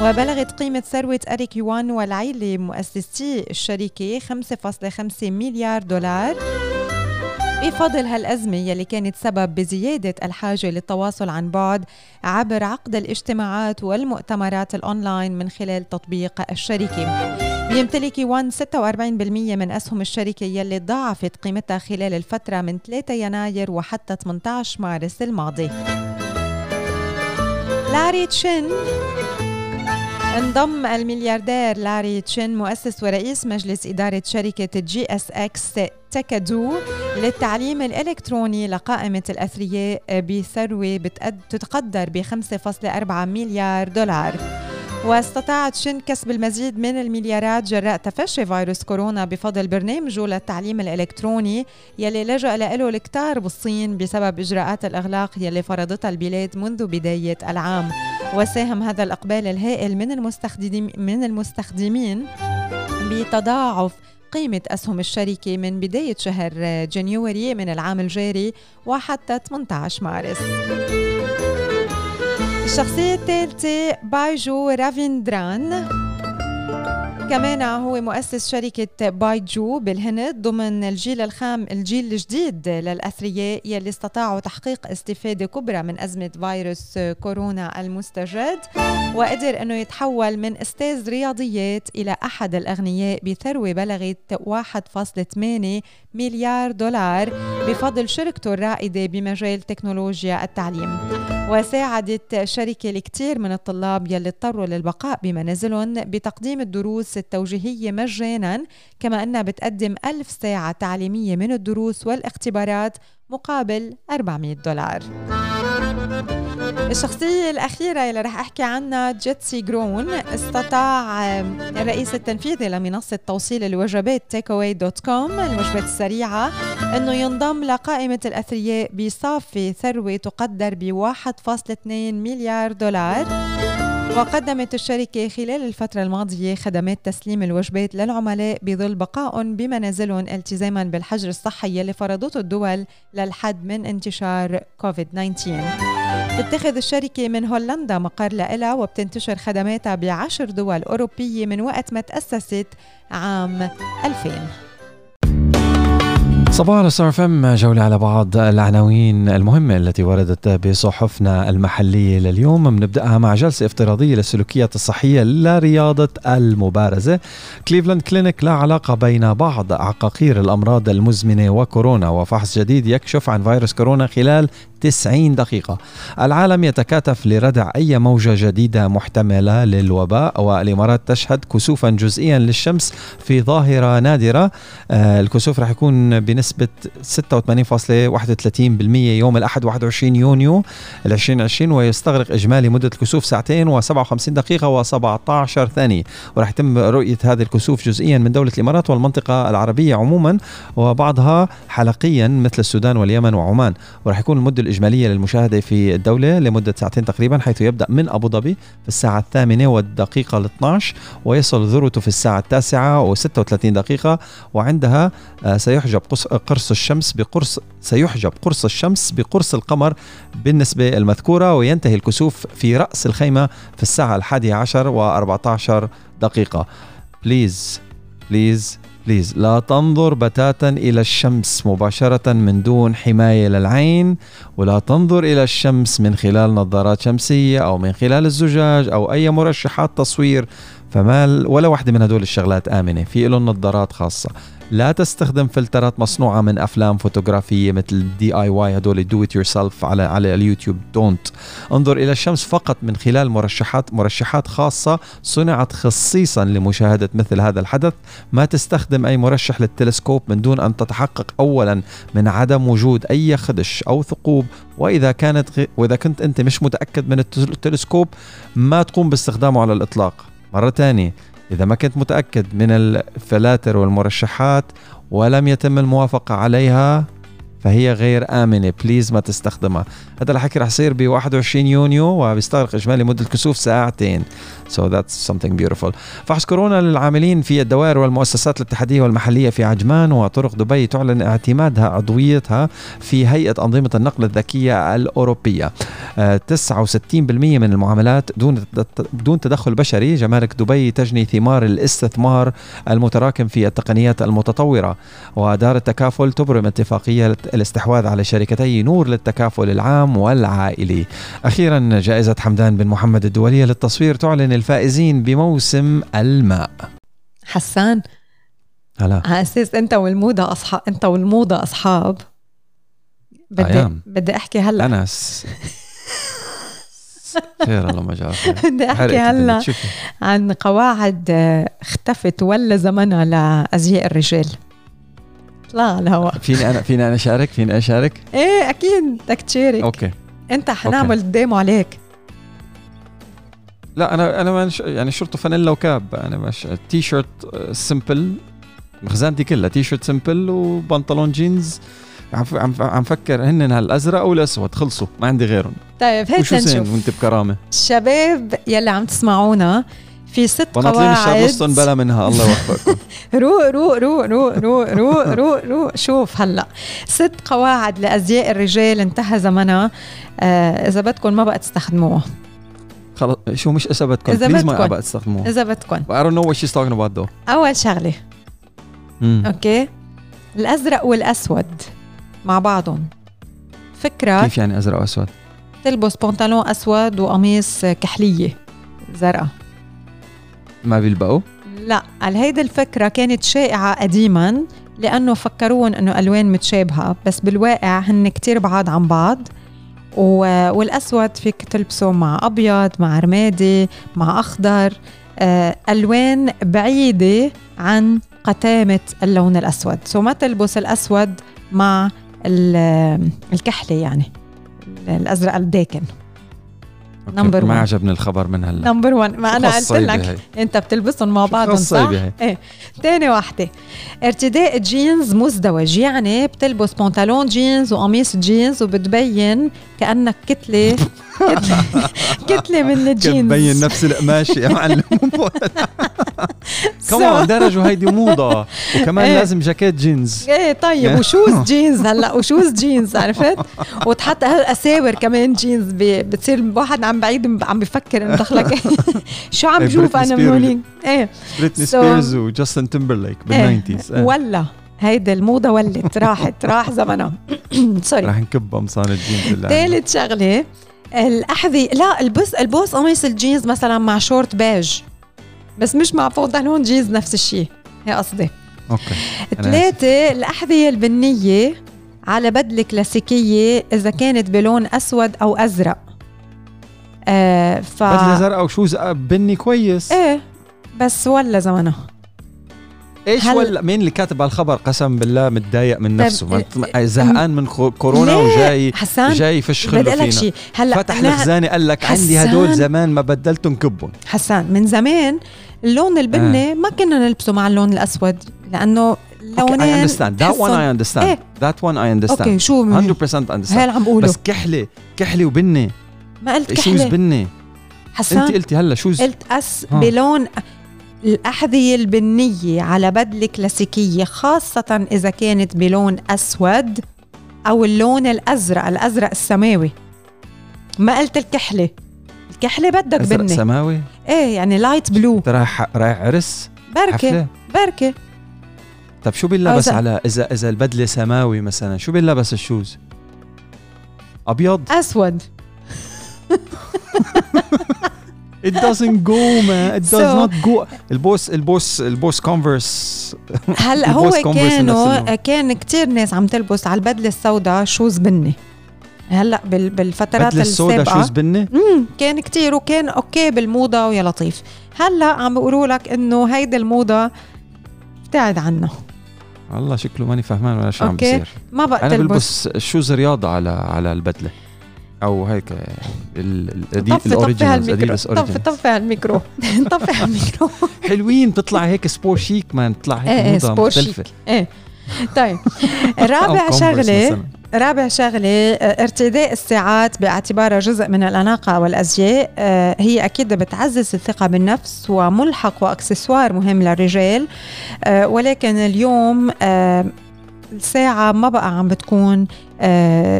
وبلغت قيمة ثروة أريك يوان والعيلة مؤسسي الشركة 5.5 مليار دولار بفضل هالأزمة يلي كانت سبب بزيادة الحاجة للتواصل عن بعد عبر عقد الاجتماعات والمؤتمرات الأونلاين من خلال تطبيق الشركة. بيمتلك وان 46% من أسهم الشركة يلي ضاعفت قيمتها خلال الفترة من 3 يناير وحتى 18 مارس الماضي. لاري تشين انضم الملياردير لاري تشين مؤسس ورئيس مجلس إدارة شركة GSX Techedu للتعليم الإلكتروني لقائمة الأثرياء بثروة تتقدر ب 5.4 مليار دولار. واستطاع تشين كسب المزيد من المليارات جراء تفشي فيروس كورونا بفضل برنامجه للتعليم الإلكتروني يلي لجأ له الكتار بالصين بسبب إجراءات الإغلاق يلي فرضتها البلاد منذ بداية العام. وساهم هذا الإقبال الهائل من المستخدمين من المستخدمين بتضاعف قيمة أسهم الشركة من بداية شهر January من العام الجاري وحتى 18 مارس. الشخصية الثالثة بايجو رافيندران كمان هو مؤسس شركة بايجو بالهند ضمن الجيل الخام الجيل الجديد للأثرياء يلي استطاعوا تحقيق استفادة كبرى من أزمة فيروس كورونا المستجد وقدر أنه يتحول من أستاذ رياضيات إلى أحد الأغنياء بثروة بلغت 1.8 مليار دولار بفضل شركته الرائدة بمجال تكنولوجيا التعليم. وساعدت الشركة الكثير من الطلاب يلي اضطروا للبقاء بمنازلهم بتقديم الدروس التوجيهية مجانا كما أنها بتقدم ألف ساعة تعليمية من الدروس والاختبارات مقابل 400 دولار. الشخصية الأخيرة اللي رح أحكي عنها جيتسي جرون استطاع الرئيس التنفيذي لمنصة توصيل الوجبات Takeaway.com الوجبات السريعة أنه ينضم لقائمة الأثرياء بصافي ثروة تقدر ب 1.2 مليار دولار. وقدمت الشركة خلال الفترة الماضية خدمات تسليم الوجبات للعملاء بظل بقائهم بمنازلهم التزاما بالحجر الصحي يلي فرضته الدول للحد من انتشار كوفيد 19 تتخذ الشركة من هولندا مقر لها وبتنتشر خدماتها بعشر دول أوروبية من وقت ما تأسست عام 2000 صباح الستار FM جولة على بعض العناوين المهمة التي وردت بصحفنا المحلية لليوم. بنبدأها مع جلسة افتراضية للسلوكيات الصحية لرياضة المبارزة. كليفلاند كلينيك لا علاقة بين بعض عقاقير الأمراض المزمنة وكورونا وفحص جديد يكشف عن فيروس كورونا خلال 90 دقيقة. العالم يتكاتف لردع أي موجة جديدة محتملة للوباء والإمارات تشهد كسوفا جزئيا للشمس في ظاهرة نادرة. آه الكسوف رح يكون بنسبة 86.31% يوم الأحد 21 يونيو 2020 ويستغرق إجمالي مدة الكسوف ساعتين و57 دقيقة و17 ثانية. ورح يتم رؤية هذه الكسوف جزئيا من دولة الإمارات والمنطقة العربية عموما وبعضها حلقيا مثل السودان واليمن وعمان. ورح يكون المدة الإجمالية للمشاهدة في الدولة لمدة ساعتين تقريبا حيث يبدأ من أبو ظبي في الساعة الثامنة والدقيقة ال 12 ويصل ذروته في الساعة التاسعة و36 دقيقة وعندها آه، سيحجب قرص الشمس بقرص سيحجب قرص الشمس بقرص القمر بالنسبة المذكورة وينتهي الكسوف في رأس الخيمة في الساعة الحادية عشر و14 دقيقة. please please please لا تنظر بتاتا إلى الشمس مباشرة من دون حماية للعين ولا تنظر إلى الشمس من خلال نظارات شمسية أو من خلال الزجاج أو أي مرشحات تصوير. فما ولا واحدة من هدول الشغلات آمنة في لهم نظارات خاصة. لا تستخدم فلترات مصنوعة من أفلام فوتوغرافية مثل DIY هدول do it yourself على على اليوتيوب don't انظر إلى الشمس فقط من خلال مرشحات مرشحات خاصة صنعت خصيصا لمشاهدة مثل هذا الحدث. ما تستخدم أي مرشح للتلسكوب من دون أن تتحقق أولا من عدم وجود أي خدش أو ثقوب. وإذا كانت غ... وإذا كنت أنت مش متأكد من التلسكوب ما تقوم باستخدامه على الإطلاق. مرة ثانية إذا ما كنت متأكد من الفلاتر والمرشحات ولم يتم الموافقة عليها فهي غير آمنة. بليز ما تستخدمها. هذا الحكي رح يصير ب 21 يونيو وبيستغرق إجمالي مدة الكسوف ساعتين. So that's something beautiful. فحص كورونا للعاملين في الدوائر والمؤسسات الاتحادية والمحلية في عجمان وطرق دبي تعلن اعتمادها عضويتها في هيئة أنظمة النقل الذكية الأوروبية. 69% من المعاملات دون بدون تدخل بشري. جمارك دبي تجني ثمار الاستثمار المتراكم في التقنيات المتطورة. ودار التكافل تبرم اتفاقية الاستحواذ على شركتي نور للتكافل العام والعائلي. أخيرا جائزة حمدان بن محمد الدولية للتصوير تعلن الفائزين بموسم الماء. حسان. هلا. على أساس أنت والموضة أصحاب أنت والموضة أصحاب. بدي بدي أحكي هلا. أنا خير الله ما بدي أحكي هلا عن قواعد اختفت ولا زمنها لأزياء الرجال. لا على الهواء فيني أنا فيني أنا أشارك؟ فيني أشارك؟ إيه أكيد. بدك تشارك. okay. أنت حنعمل demo عليك. لا أنا أنا يعني شورت فانيلا و cap. أنا مش t-shirt simple مخزانتي كلها. t-shirt simple وبنطلون جينز عم عم عم فكر هن هالأزرق أو الأسود. خلصوا. ما عندي غيرهم. طيب هيك نشوف. وانت بكرامة؟ الشباب يلي عم تسمعونا في ست قواعد. بلا منها الله يوفقكم. روق روق روق روق روق روق روق روق شوف هلا ست قواعد لأزياء الرجال انتهى زمنها. آه إذا بدكم ما بقى تستخدموها. خلص شو مش إذا بدكم إذا بدكم ما بقى تستخدموها. إذا بدكم I don't know what she's talking about though. أول شغلة. أوكي. الأزرق والأسود مع بعضهم. فكرة كيف يعني أزرق وأسود؟ تلبس بنطلون أسود وقميص كحلية زرقاء. ما بيلبقوا؟ لا هيدي الفكرة كانت شائعة قديما لأنه فكروهم أنه ألوان متشابهة بس بالواقع هن كتير بعاد عن بعض. والأسود فيك تلبسه مع أبيض مع رمادي مع أخضر. آه، ألوان بعيدة عن قتامة اللون الأسود. so ما تلبس الأسود مع الكحلة يعني الأزرق الداكن. number 1 ما عجبني الخبر من هلا. number 1 ما أنا قلت لك أنت بتلبسهم مع بعضهم صح؟ إيه. ثاني وحده ارتداء جينز مزدوج. يعني بتلبس بنطلون جينز وقميص جينز وبتبين كأنك كتلة. كتلة من الجينز. بتبين نفس القماشه يا معلم. كمان درجوا هيدي موضه وكمان. لازم جاكيت جينز إيه طيب و shoes جينز هلا و shoes جينز عرفت؟ وتحط هالاساور كمان جينز بتصير واحد عم بعيد عم بفكر إنه دخلك شو عم بشوف أنا من هونيك إيه. بريتني سبيرز وجاستن تيمبرليك بال nineties. ولا هيدي الموضة ولت راحت راح زمنها. sorry رح نكبها مصان الجينز ثالث شغلة الأحذية لا البس البوس قميص الجينز مثلا مع شورت بيج. بس مش مع بنطلون جينز نفس الشيء هي قصدي. okay. ثلاثة الأحذية البنية على بدلة كلاسيكية إذا كانت بلون أسود أو أزرق. آه ف بدلة زرقاء و shoes بني كويس. إيه بس ولا زمنها إيش هل... ولا مين اللي كاتب على الخبر قسم بالله متضايق من نفسه؟ زهقان من كورونا وجاي حسان جاي فشخ فينا. شيء هلا فتح الخزانة قال لك عندي هدول زمان ما بدلتهم كبهم. حسان من زمان اللون البني آه. ما كنا نلبسه مع اللون الأسود لأنه لونين okay, I understand. That one I understand. إيه؟ that one I understand. okay شو 100% understand. هي عم بقوله. بس كحلة كحلة وبني. ما قلت كحلة. shoes بني حسان انت قلتي هلا shoes قلت أس ها. بلون الأحذية البنية على بدلة كلاسيكية خاصة إذا كانت بلون أسود أو اللون الأزرق الأزرق السماوي ما قلت الكحلة الكحلة بدك أزرق بني سماوي؟ إيه يعني light blue رايح رايح عرس؟ بركة بركة طب شو بينلبس على إذا إذا البدلة سماوي مثلا شو بينلبس ال shoes؟ أبيض؟ أسود it doesn't go man. It does so, not go. البوس البوس البوس Converse هلا هو كانوا كان كتير ناس عم تلبس على البدلة السوداء shoes بني. هلأ بالفترات بدلة السوداء shoes بني؟ امم كان كتير وكان okay بالموضة ويا لطيف. هلأ عم بيقولوا لك إنه هيدي الموضة ابتعد عنها. والله شكله ماني فهمان ولا شو عم بصير. ما بقى أنا بلبس shoes رياضة على على البدلة. أو هيك ال originals Adidas طفي طفي على الميكرو طفي على الميكرو حلوين بتطلع هيك sport chic man بتطلع هيك إيه موضة مختلفة. إيه. طيب. رابع شغله رابع شغلة ارتداء الساعات باعتبارها جزء من الأناقة والأزياء آه، هي أكيد بتعزز الثقة بالنفس وملحق وأكسسوار مهم للرجال آه، ولكن اليوم آه، الساعة ما بقى عم بتكون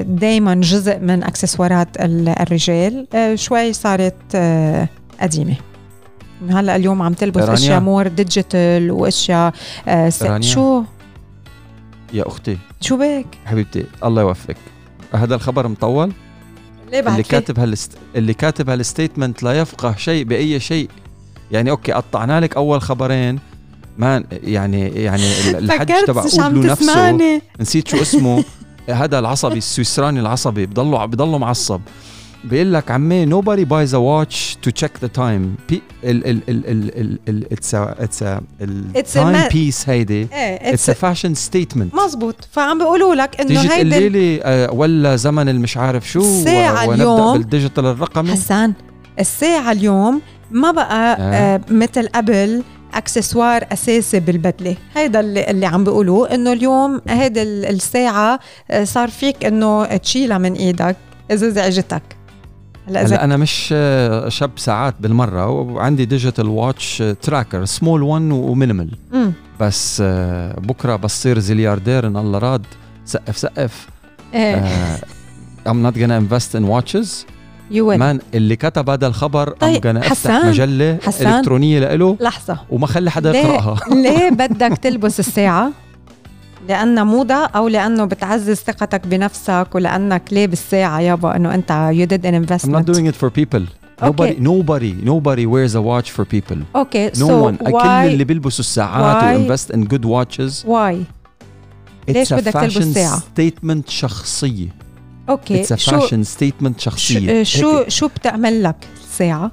دايما جزء من أكسسوارات الرجال. شوي صارت قديمة. هلأ اليوم عم تلبس أشياء more digital وأشياء شو؟ يا أختي. شو بك؟ حبيبتي الله يوفقك. هذا الخبر مطول؟ ليه اللي كاتب هالست... اللي كاتب هال statement لا يفقه شيء بأي شيء. يعني okay قطعنا لك أول خبرين. ما يعني يعني الحج تبع قبلو نفسه. نسيت شو اسمه. هذا العصبي السويسراني العصبي بضله بضله معصب. بيقول لك عمي nobody buys a watch to check the time. ال ال ال ال ال it's a it's a ال timepiece هيدي. it's a fashion statement. مزبوط فعم بيقولوا لك إنه هيدي الليلة آه، ولا زمن المش عارف شو الساعة اليوم. بال digital الرقمي. حسان الساعة اليوم ما بقى آه. آه مثل قبل اكسسوار أساسي بالبدلة. هيدا اللي, اللي عم بيقولوه إنه اليوم هيدي الساعة آه، صار فيك إنه تشيلها من إيدك إذا زعجتك. هلأ هلأ أنا مش آه، شاب ساعات بالمرة وعندي ديجيتال واتش تراكر سمول 1 ومينيمال. بس آه، بكرة بصير زلياردير إن الله راد سقف سقف. إيه. ام نوت gonna invest in watches. يو مان اللي كتب هذا الخبر طيب gonna أفتح مجلة حسان إلكترونية له لحظة وما خلي حدا يقرأها ليه بدك تلبس الساعة لأنها موضة أو لأنه بتعزز ثقتك بنفسك ولأنك لابس ساعة يابا إنه أنت you did an investment I'm not doing it for people Nobody, okay. nobody, nobody wears a watch for people. Okay, no so one. why, كل اللي بيلبسوا الساعات و invest in good watches. Why? It's ليش بدك تلبس ساعة؟ statement شخصية. أوكي. It's a fashion شو statement شخصية. شو شو بتعمل لك؟ الساعة؟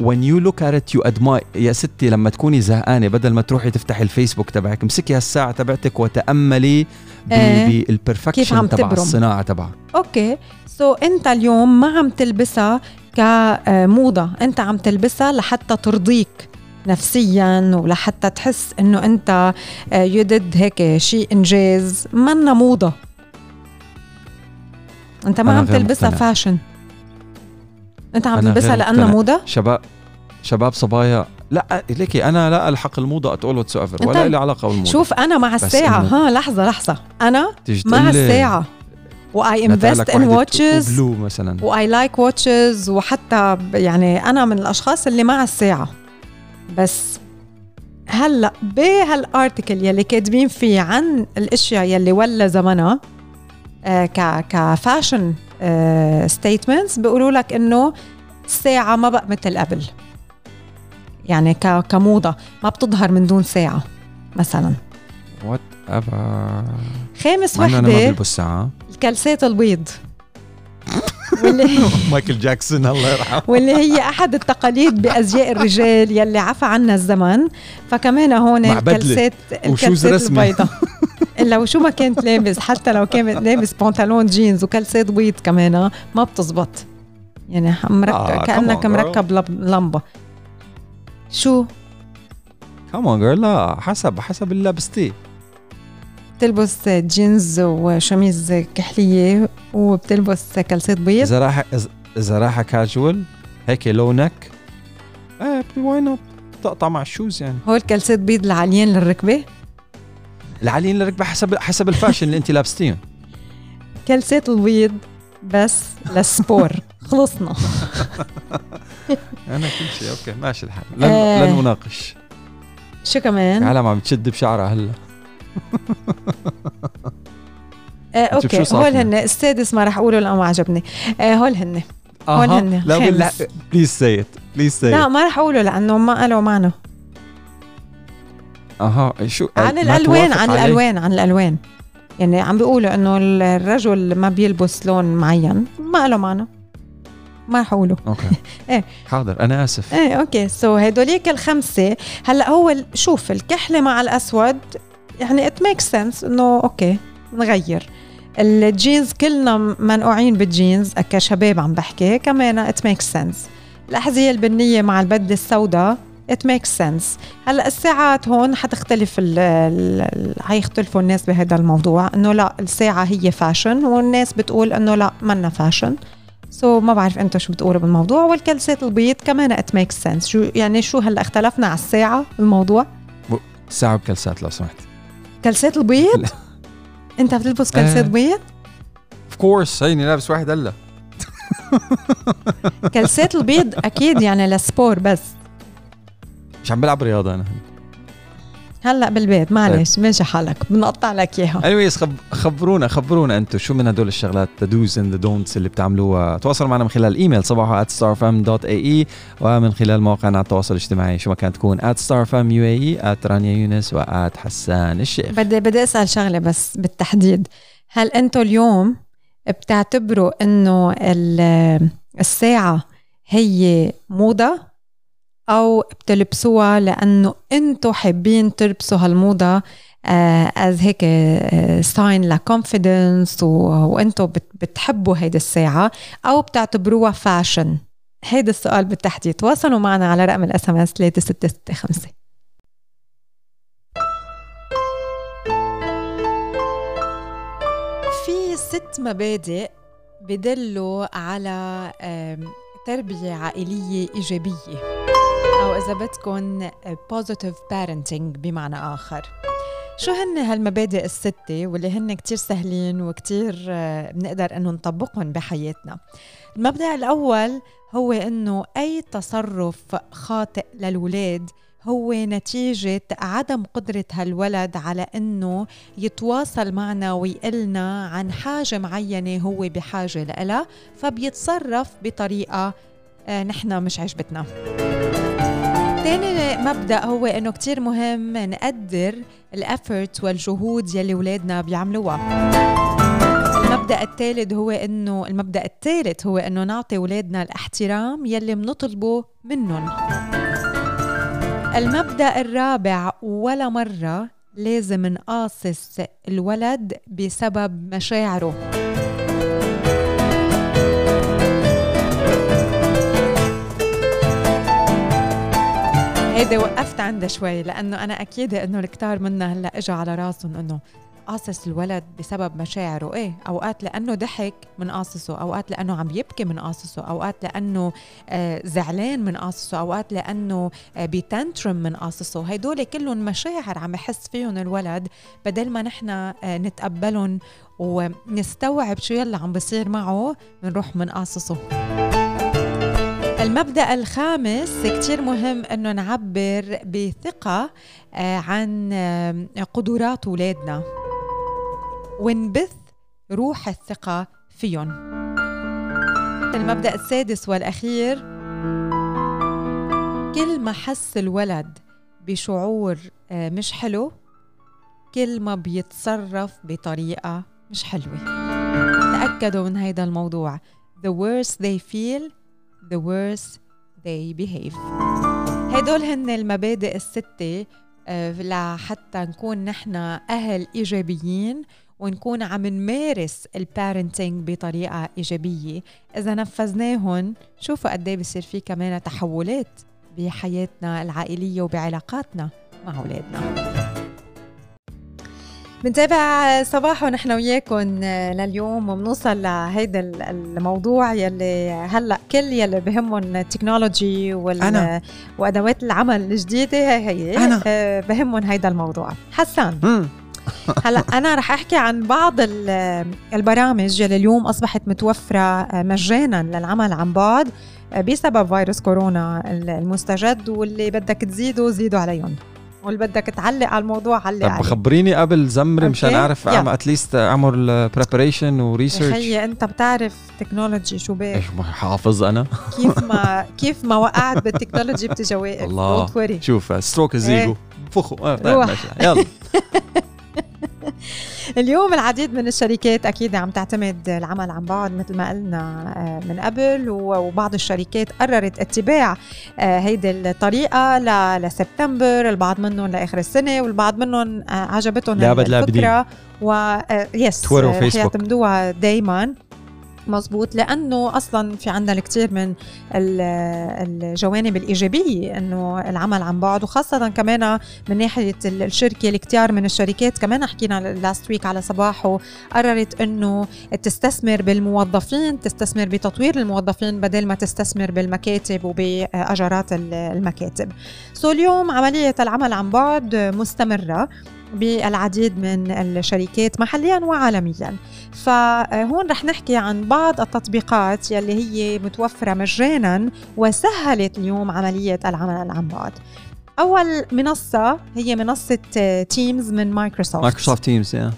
when you look at it you admire يا ستي لما تكوني زهقانة بدل ما تروحي تفتحي الفيسبوك تبعك امسكي هالساعة تبعتك وتأملي آه. بال perfection تبع الصناعة تبعها. okay. So so, أنت اليوم ما عم تلبسها كموضه أنت عم تلبسها لحتى ترضيك نفسيا ولحتى تحس إنه أنت يدد آه، هيك شيء إنجاز. منا موضة. أنت ما عم تلبسها fashion. أنت عم تلبسها لانها موضة؟ شباب شباب صبايا. لا ليكي أنا لا ألحق الموضة أتقول whatsoever ولا لي علاقة بالموضة. شوف أنا مع الساعة. ها لحظة لحظة. أنا مع الساعة. I invest in watches مثلا. و I like watches وحتى يعني أنا من الأشخاص اللي مع الساعة. بس هلأ بهال article يلي كاتبين فيه عن الأشياء يلي ولا زمنها ك ك fashion statements آه، بيقولوا لك إنه الساعة ما بقى مثل قبل. يعني كموضة ما بتظهر من دون ساعة مثلا. whatever خامس وحدة أنا ما بلبس ساعة. الكلسات البيض. واللي مايكل جاكسون الله يرحمه. واللي هي أحد التقاليد بأزياء الرجال يلي عفى عنا الزمن. فكمان هون الكلسات الكلسات البيضاء إلا وشو ما كنت لابس حتى لو كانت لابس بنطلون جينز وكلسات بيض كمان ما بتزبط. يعني مركب آه كأنك مركب لمبة. شو؟ كمان girl لا حسب حسب اللي لابستيه. بتلبس جينز وشميز كحلية وبتلبس كلسات بيض؟ إذا راح اذا راح كاجوال هيك look إيه why not تقطع مع ال shoes يعني. هول كلسات بيض العاليين للركبة؟ العاليين للركبه حسب حسب ال fashion اللي أنت لابستيه كلسات البيض بس للسبور. خلصنا. أنا كل شيء okay ماشي الحال. لن, آه. لن نناقش شو كمان؟ العالم عم تشد بشعرها هلا. آه okay هول هن السادس ما رح أقوله لأنه ما عجبني. آه هول هن هون هن لا please say it please say لا ما رح أقوله لأنه ما قالوا معنا أها شو؟ عن الألوان عن؟ الألوان عن الألوان. يعني عم بيقولوا إنه الرجل ما بيلبس لون معين ما قالوا معنا ما رح أقوله. okay. إيه. حاضر أنا آسف. إيه okay. So هدوليك الخمسة. هلأ هو شوف الكحلة مع الأسود يعني it make sense إنه okay نغير. الجينز كلنا منقوعين بالجينز كشباب عم بحكي كمان it make sense الأحذية البنية مع البدلة السوداء it make sense هلا الساعات هون حتختلف حيختلفوا الناس بهذا الموضوع. إنه لا الساعة هي fashion والناس بتقول إنه لا منا fashion so so, ما بعرف أنتم شو بتقولوا بالموضوع. والكلسات البيض كمان it make sense شو يعني شو هلا اختلفنا على الساعة الموضوع؟ ساعة بكلسات لو سمحت. كلسات البيض؟ انت بتلبس كلسات آه. بيض؟ of course هيني لابس واحد هلا. كلسات البيض أكيد يعني للسبور بس. مش عم بلعب رياضة أنا. هلأ بالبيت معلش طيب. ماشي حالك بنقطع لك إياها. Anyways خب... خبرونا خبرونا أنتم شو من هدول الشغلات do's the don'ts اللي بتعملوها. تواصلوا معنا من خلال الايميل صباحو at starfm.ae ومن خلال مواقعنا على التواصل الاجتماعي شو ما كان تكون at starfm.ae at رانيا يونس و at حسان الشيخ. بدي بدي أسأل شغلة بس بالتحديد. هل أنتم اليوم بتعتبروا إنه الساعة هي موضة؟ أو بتلبسوها لأنه أنتم حابين تلبسوا هالموضة as uh, هيك sign ل confidence وأنتم بتحبوا هيدي الساعة أو بتعتبروها fashion هيدا السؤال بالتحديد. تواصلوا معنا على رقم ال SMS 3665 في ست مبادئ بدلوا على تربية عائلية إيجابية. أو إذا بدكم positive parenting بمعنى آخر. شو هن هالمبادئ الستة واللي هن كتير سهلين وكتير آه، بنقدر إنه نطبقهم بحياتنا؟ المبدأ الأول هو إنه أي تصرف خاطئ للولاد هو نتيجة عدم قدرة هالولد على إنه يتواصل معنا ويقلنا عن حاجة معينة هو بحاجة لها فبيتصرف بطريقة آه، نحن مش عجبتنا تاني مبدأ هو إنه كتير مهم نقدر الافورت والجهود يلي ولادنا بيعملوها. المبدأ الثالث هو انه المبدأ الثالث هو إنه نعطي ولادنا الاحترام يلي بنطلبه منهم. المبدأ الرابع ولا مرة لازم نقاصص الولد بسبب مشاعره. هيدي وقفت عندها شوي لأنه أنا أكيد إنه الكتار منا هلأ اجى على راسهم إنه قاصص الولد بسبب مشاعره. إيه أوقات لأنه ضحك من قاصصه أوقات لأنه عم يبكي من قاصصه أوقات لأنه آه زعلان من قاصصه أوقات لأنه آه بتنترم من قاصصه هدول كلهم مشاعر عم يحس فيهم الولد بدل ما نحن آه نتقبلهم ونستوعب شو يلا عم بصير معه بنروح من قاصصه المبدأ الخامس كتير مهم أنه نعبر بثقة آه، عن قدرات أولادنا ونبث روح الثقة فيهم. المبدأ السادس والأخير كل ما حس الولد بشعور آه، مش حلو كل ما بيتصرف بطريقة مش حلوة. تأكدوا من هيدا الموضوع. The worse they feel the worse they behave. هدول هن المبادئ الستة آه، لحتى نكون نحن أهل إيجابيين ونكون عم نمارس البارنتينج بطريقة إيجابية. إذا نفذناهم شوفوا قد إيه بصير في كمان تحولات بحياتنا العائلية وبعلاقاتنا مع أولادنا. بنتابع صباح ونحن وياكم لليوم وبنوصل لهيدا الموضوع يلي هلأ كل يلي بهمهم التكنولوجي وال أنا. وأدوات العمل الجديدة هي هي أنا. آه، بهمهم هيدا الموضوع حسان هلأ أنا رح أحكي عن بعض البرامج يلي اليوم أصبحت متوفرة آه، مجانا للعمل عن بعد آه، بسبب فيروس كورونا المستجد واللي بدك تزيدوا زيدوا عليهم واللي بدك تعلق على الموضوع علق طب خبريني قبل زمري مشان أعرف اعمل اتليست أعمل بريبريشن وريسيرش خيي أنت بتعرف تكنولوجي شو بك إيش حافظ أنا؟ كيف ما كيف ما وقعت بالتكنولوجي بتجي واقف الله شوف ستروك الزيجو فخو آه طيب يلا. اليوم العديد من الشركات أكيد عم تعتمد العمل عن بعد مثل ما قلنا آه، من قبل وبعض الشركات قررت اتباع آه، هيدي الطريقة لسبتمبر البعض منهم لآخر السنة والبعض منهم آه، عجبتهم الفكرة و yes Twitter و Facebook. يعتمدوها دائما مزبوط لأنه أصلا في عندنا الكثير من الجوانب الإيجابية إنه العمل عن بعد وخاصة كمان من ناحية الشركة الكثير من الشركات كمان حكينا last week على صباحو قررت إنه تستثمر بالموظفين تستثمر بتطوير الموظفين بدل ما تستثمر بالمكاتب وبأجارات المكاتب. so اليوم عملية العمل عن بعد مستمرة. بالعديد من الشركات محليا وعالميا. فهون رح نحكي عن بعض التطبيقات يلي هي متوفرة مجانا وسهلت اليوم عملية العمل عن بعد أول منصة هي منصة Teams من Microsoft Microsoft Teams yeah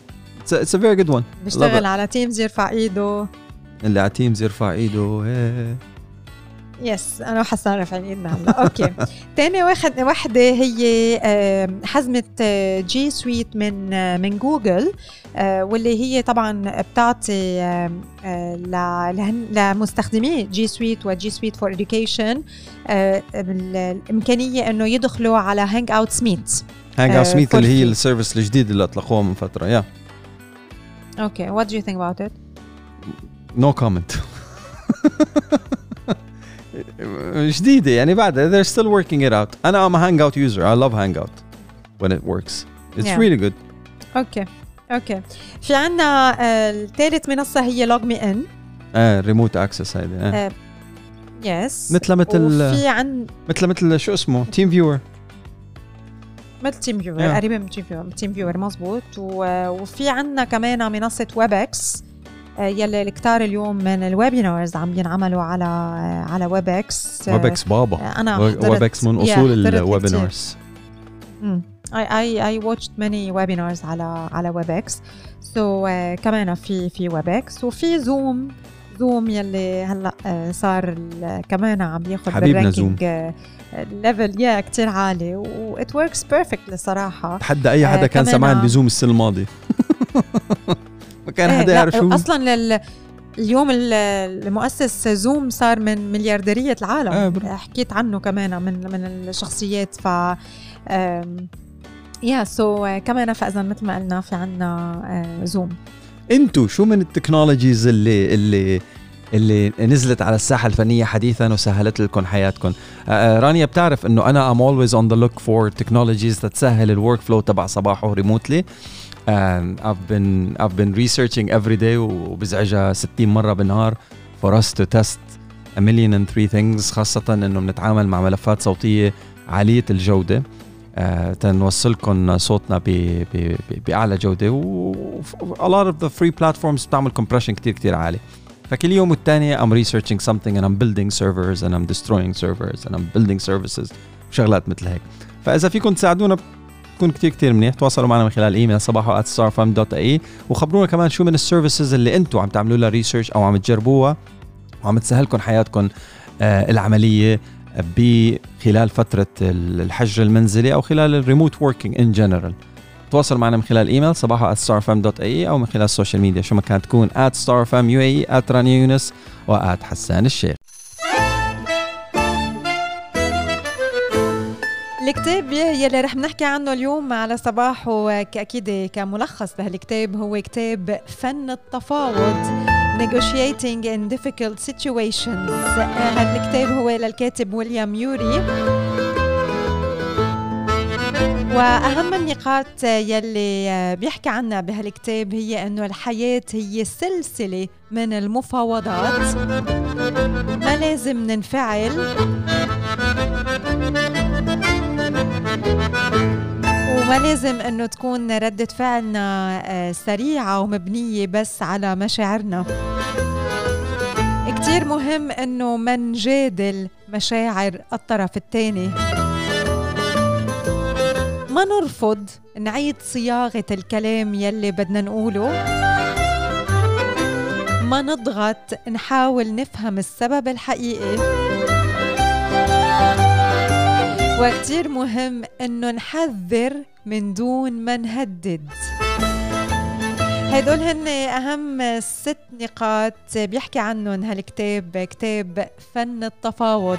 it's a very good one بيشتغل على Teams يرفع إيده. اللي على Teams يرفع إيده yes أنا وحسان رافعين ايدنا هلا okay. ثاني واحد وحده هي حزمة G Suite من من جوجل آه، واللي هي طبعا بتعطي لمستخدمي G Suite و G Suite for Education الإمكانية إنه يدخلوا على Hangouts Meet Hangouts Meet اللي هي ال service الجديد اللي اطلقوها من فترة يا أوكي. وات دو يو ثينك اباوت ات no comment جديدة يعني بعدها they're still working it out. أنا I'm a hangout user I love hangout when it works. It's yeah. really good. okay okay. في عندنا الثالث منصة هي LogMeIn آه remote access هيدي آه. yes مثل مثل في عن مثل مثل شو اسمه؟ تيم فيور مثل TeamViewer قريبة من TeamViewer TeamViewer مزبوط. وفي عندنا كمان منصة Webex آه، يلي الكتار اليوم من ال webinars عم ينعملوا على آه، على Webex Webex بابا أنا Webex من أصول ال webinars I I I watched many webinars على على Webex so كمان في في Webex وفي Zoom Zoom يلي هلأ uh, صار كمان عم ياخذ حبيبنا Zoom. level يا كتير عالي. وات works perfect الصراحه تحدى أي حدا uh, كان سمعان ب Zoom السنة الماضية. ما كان حدا إيه، يعرف شو أصلا لل اليوم المؤسس Zoom صار من مليارديرية العالم. آه حكيت عنه كمان من من الشخصيات ف yeah so كمان فإذا مثل ما قلنا في عنا زوم انتو شو من ال technologies اللي اللي اللي نزلت على الساحة الفنية حديثا وسهلت لكم حياتكم؟ آه، آه، رانيا بتعرف إنه أنا I'm always on the look for technologies تسهل ال workflow تبع صباحو remotely and I've been I've been researching every day وبزعجها 60 مرة بالنهار for us to test a million and three things خاصة انه بنتعامل مع ملفات صوتية عالية الجودة uh, تنوصلكم صوتنا بأعلى جودة و a lot of the free platforms بتعمل compression كتير كتير عالي فكل يوم والتاني I'm researching something and I'm building servers and I'm destroying servers and I'm building services وشغلات مثل هيك فإذا فيكم تساعدونا بتكون كتير كتير منيح. تواصلوا معنا من خلال إيميل صباحو @starfm.ae وخبرونا كمان شو من ال services اللي أنتم عم تعملوا لها research أو عم تجربوها وعم تسهلكم حياتكم آه العملية بخلال فترة الحجر المنزلي أو خلال ال remote working in general تواصل معنا من خلال إيميل صباحو @starfm.ae أو من خلال ال social media شو ما كانت تكون @starfm.uae @رانيا يونس وحسان الشيخ. الكتاب يلي رح نحكي عنه اليوم على صباح وأكيد كملخص لهالكتاب هو كتاب فن التفاوض Negotiating in Difficult Situations. هذا الكتاب هو للكاتب ويليام يوري. وأهم النقاط يلي بيحكي عنها بهالكتاب هي أنه الحياة هي سلسلة من المفاوضات. ما لازم ننفعل. وما لازم انه تكون ردة فعلنا آه، سريعة ومبنية بس على مشاعرنا. كتير مهم إنه ما نجادل مشاعر الطرف الثاني ما نرفض نعيد صياغة الكلام يلي بدنا نقوله. ما نضغط نحاول نفهم السبب الحقيقي. وكتير مهم إنه نحذر من دون ما نهدد. هدول هن أهم ست نقاط بيحكي عنهم هالكتاب كتاب فن التفاوض.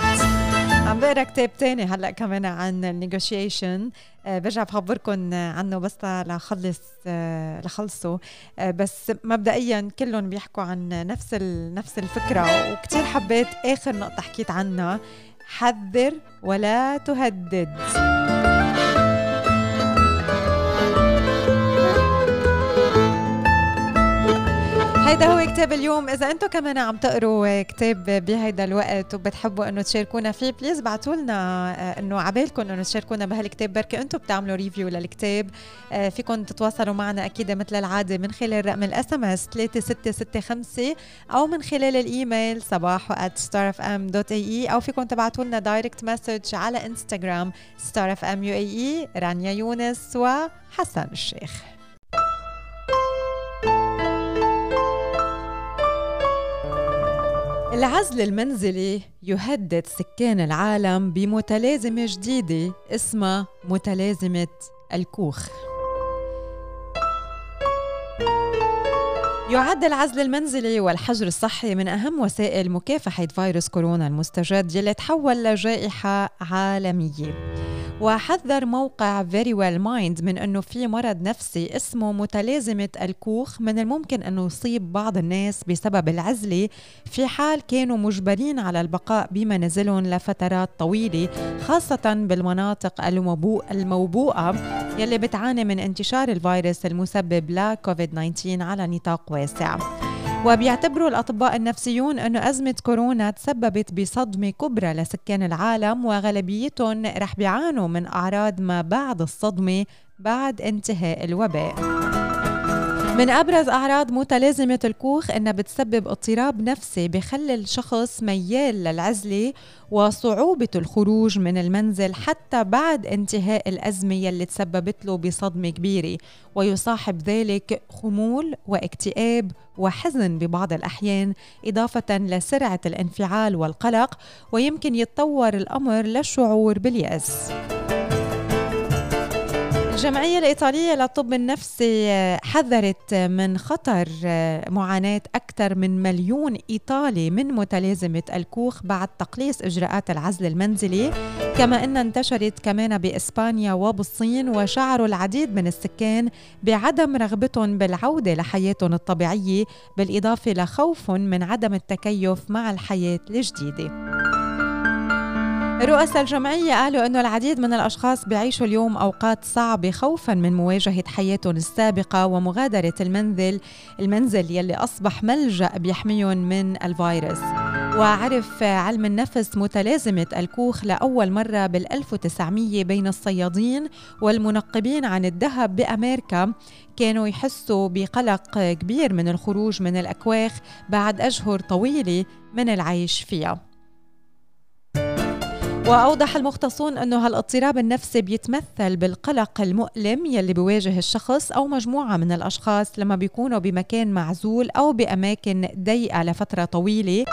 عم بقرأ كتاب تاني هلأ كمان عن النيغوشيشن. أه برجع بخبركم عنه بس لخلص أه لخلصه. أه بس مبدئيا كلهم بيحكوا عن نفس نفس الفكرة وكتير حبيت آخر نقطة حكيت عنها. حذر ولا تهدد. هيدا هو كتاب اليوم. إذا أنتم كمان عم تقروا كتاب بهيدا الوقت وبتحبوا إنه تشاركونا فيه please بعتوا لنا آه، إنه عبالكم إنه تشاركونا بهالكتاب. بركي أنتم بتعملوا review للكتاب. آه، فيكم تتواصلوا معنا أكيد مثل العادة من خلال رقم ال SMS 3665 أو من خلال الإيميل صباحو @starfm.ae أو فيكم تبعتوا لنا direct message على Instagram starfm UAE رانيا يونس وحسان الشيخ. العزل المنزلي يهدد سكان العالم بمتلازمة جديدة اسمها متلازمة الكوخ. يعد العزل المنزلي والحجر الصحي من أهم وسائل مكافحة فيروس كورونا المستجد يلي تحول لجائحة عالمية. وحذر موقع Very Well Mind من أنه في مرض نفسي اسمه متلازمة الكوخ من الممكن أنه يصيب بعض الناس بسبب العزلة في حال كانوا مجبرين على البقاء بمنازلهم لفترات طويلة خاصة بالمناطق الموبوءة يلي بتعاني من انتشار الفيروس المسبب لكوفيد 19 على نطاق واسع وبيعتبروا الأطباء النفسيون أنه أزمة كورونا تسببت بصدمة كبرى لسكان العالم وغالبيتهم رح بيعانوا من أعراض ما بعد الصدمة بعد انتهاء الوباء. من أبرز أعراض متلازمة الكوخ إنها بتسبب اضطراب نفسي بخلي الشخص ميال للعزلة وصعوبة الخروج من المنزل حتى بعد انتهاء الأزمة يلي تسببت له بصدمة كبيرة. ويصاحب ذلك خمول واكتئاب وحزن ببعض الأحيان إضافة لسرعة الانفعال والقلق ويمكن يتطور الأمر للشعور باليأس. الجمعية الإيطالية للطب النفسي حذرت من خطر معاناة أكثر من مليون إيطالي من متلازمة الكوخ بعد تقليص إجراءات العزل المنزلي. كما أنها انتشرت كمان بإسبانيا وبالصين وشعروا العديد من السكان بعدم رغبتهم بالعودة لحياتهم الطبيعية بالإضافة لخوف من عدم التكيف مع الحياة الجديدة. رؤساء الجمعية قالوا أنه العديد من الأشخاص بيعيشوا اليوم أوقات صعبة خوفا من مواجهة حياتهم السابقة ومغادرة المنزل المنزل يلي أصبح ملجأ بيحميهم من الفيروس. وعرف علم النفس متلازمة الكوخ لأول مرة بال 1900 بين الصيادين والمنقبين عن الذهب بأمريكا. كانوا يحسوا بقلق كبير من الخروج من الأكواخ بعد أشهر طويلة من العيش فيها. وأوضح المختصون أنه هالاضطراب النفسي بيتمثل بالقلق المؤلم يلي بيواجه الشخص أو مجموعة من الأشخاص لما بيكونوا بمكان معزول أو بأماكن ضيقة لفترة طويلة.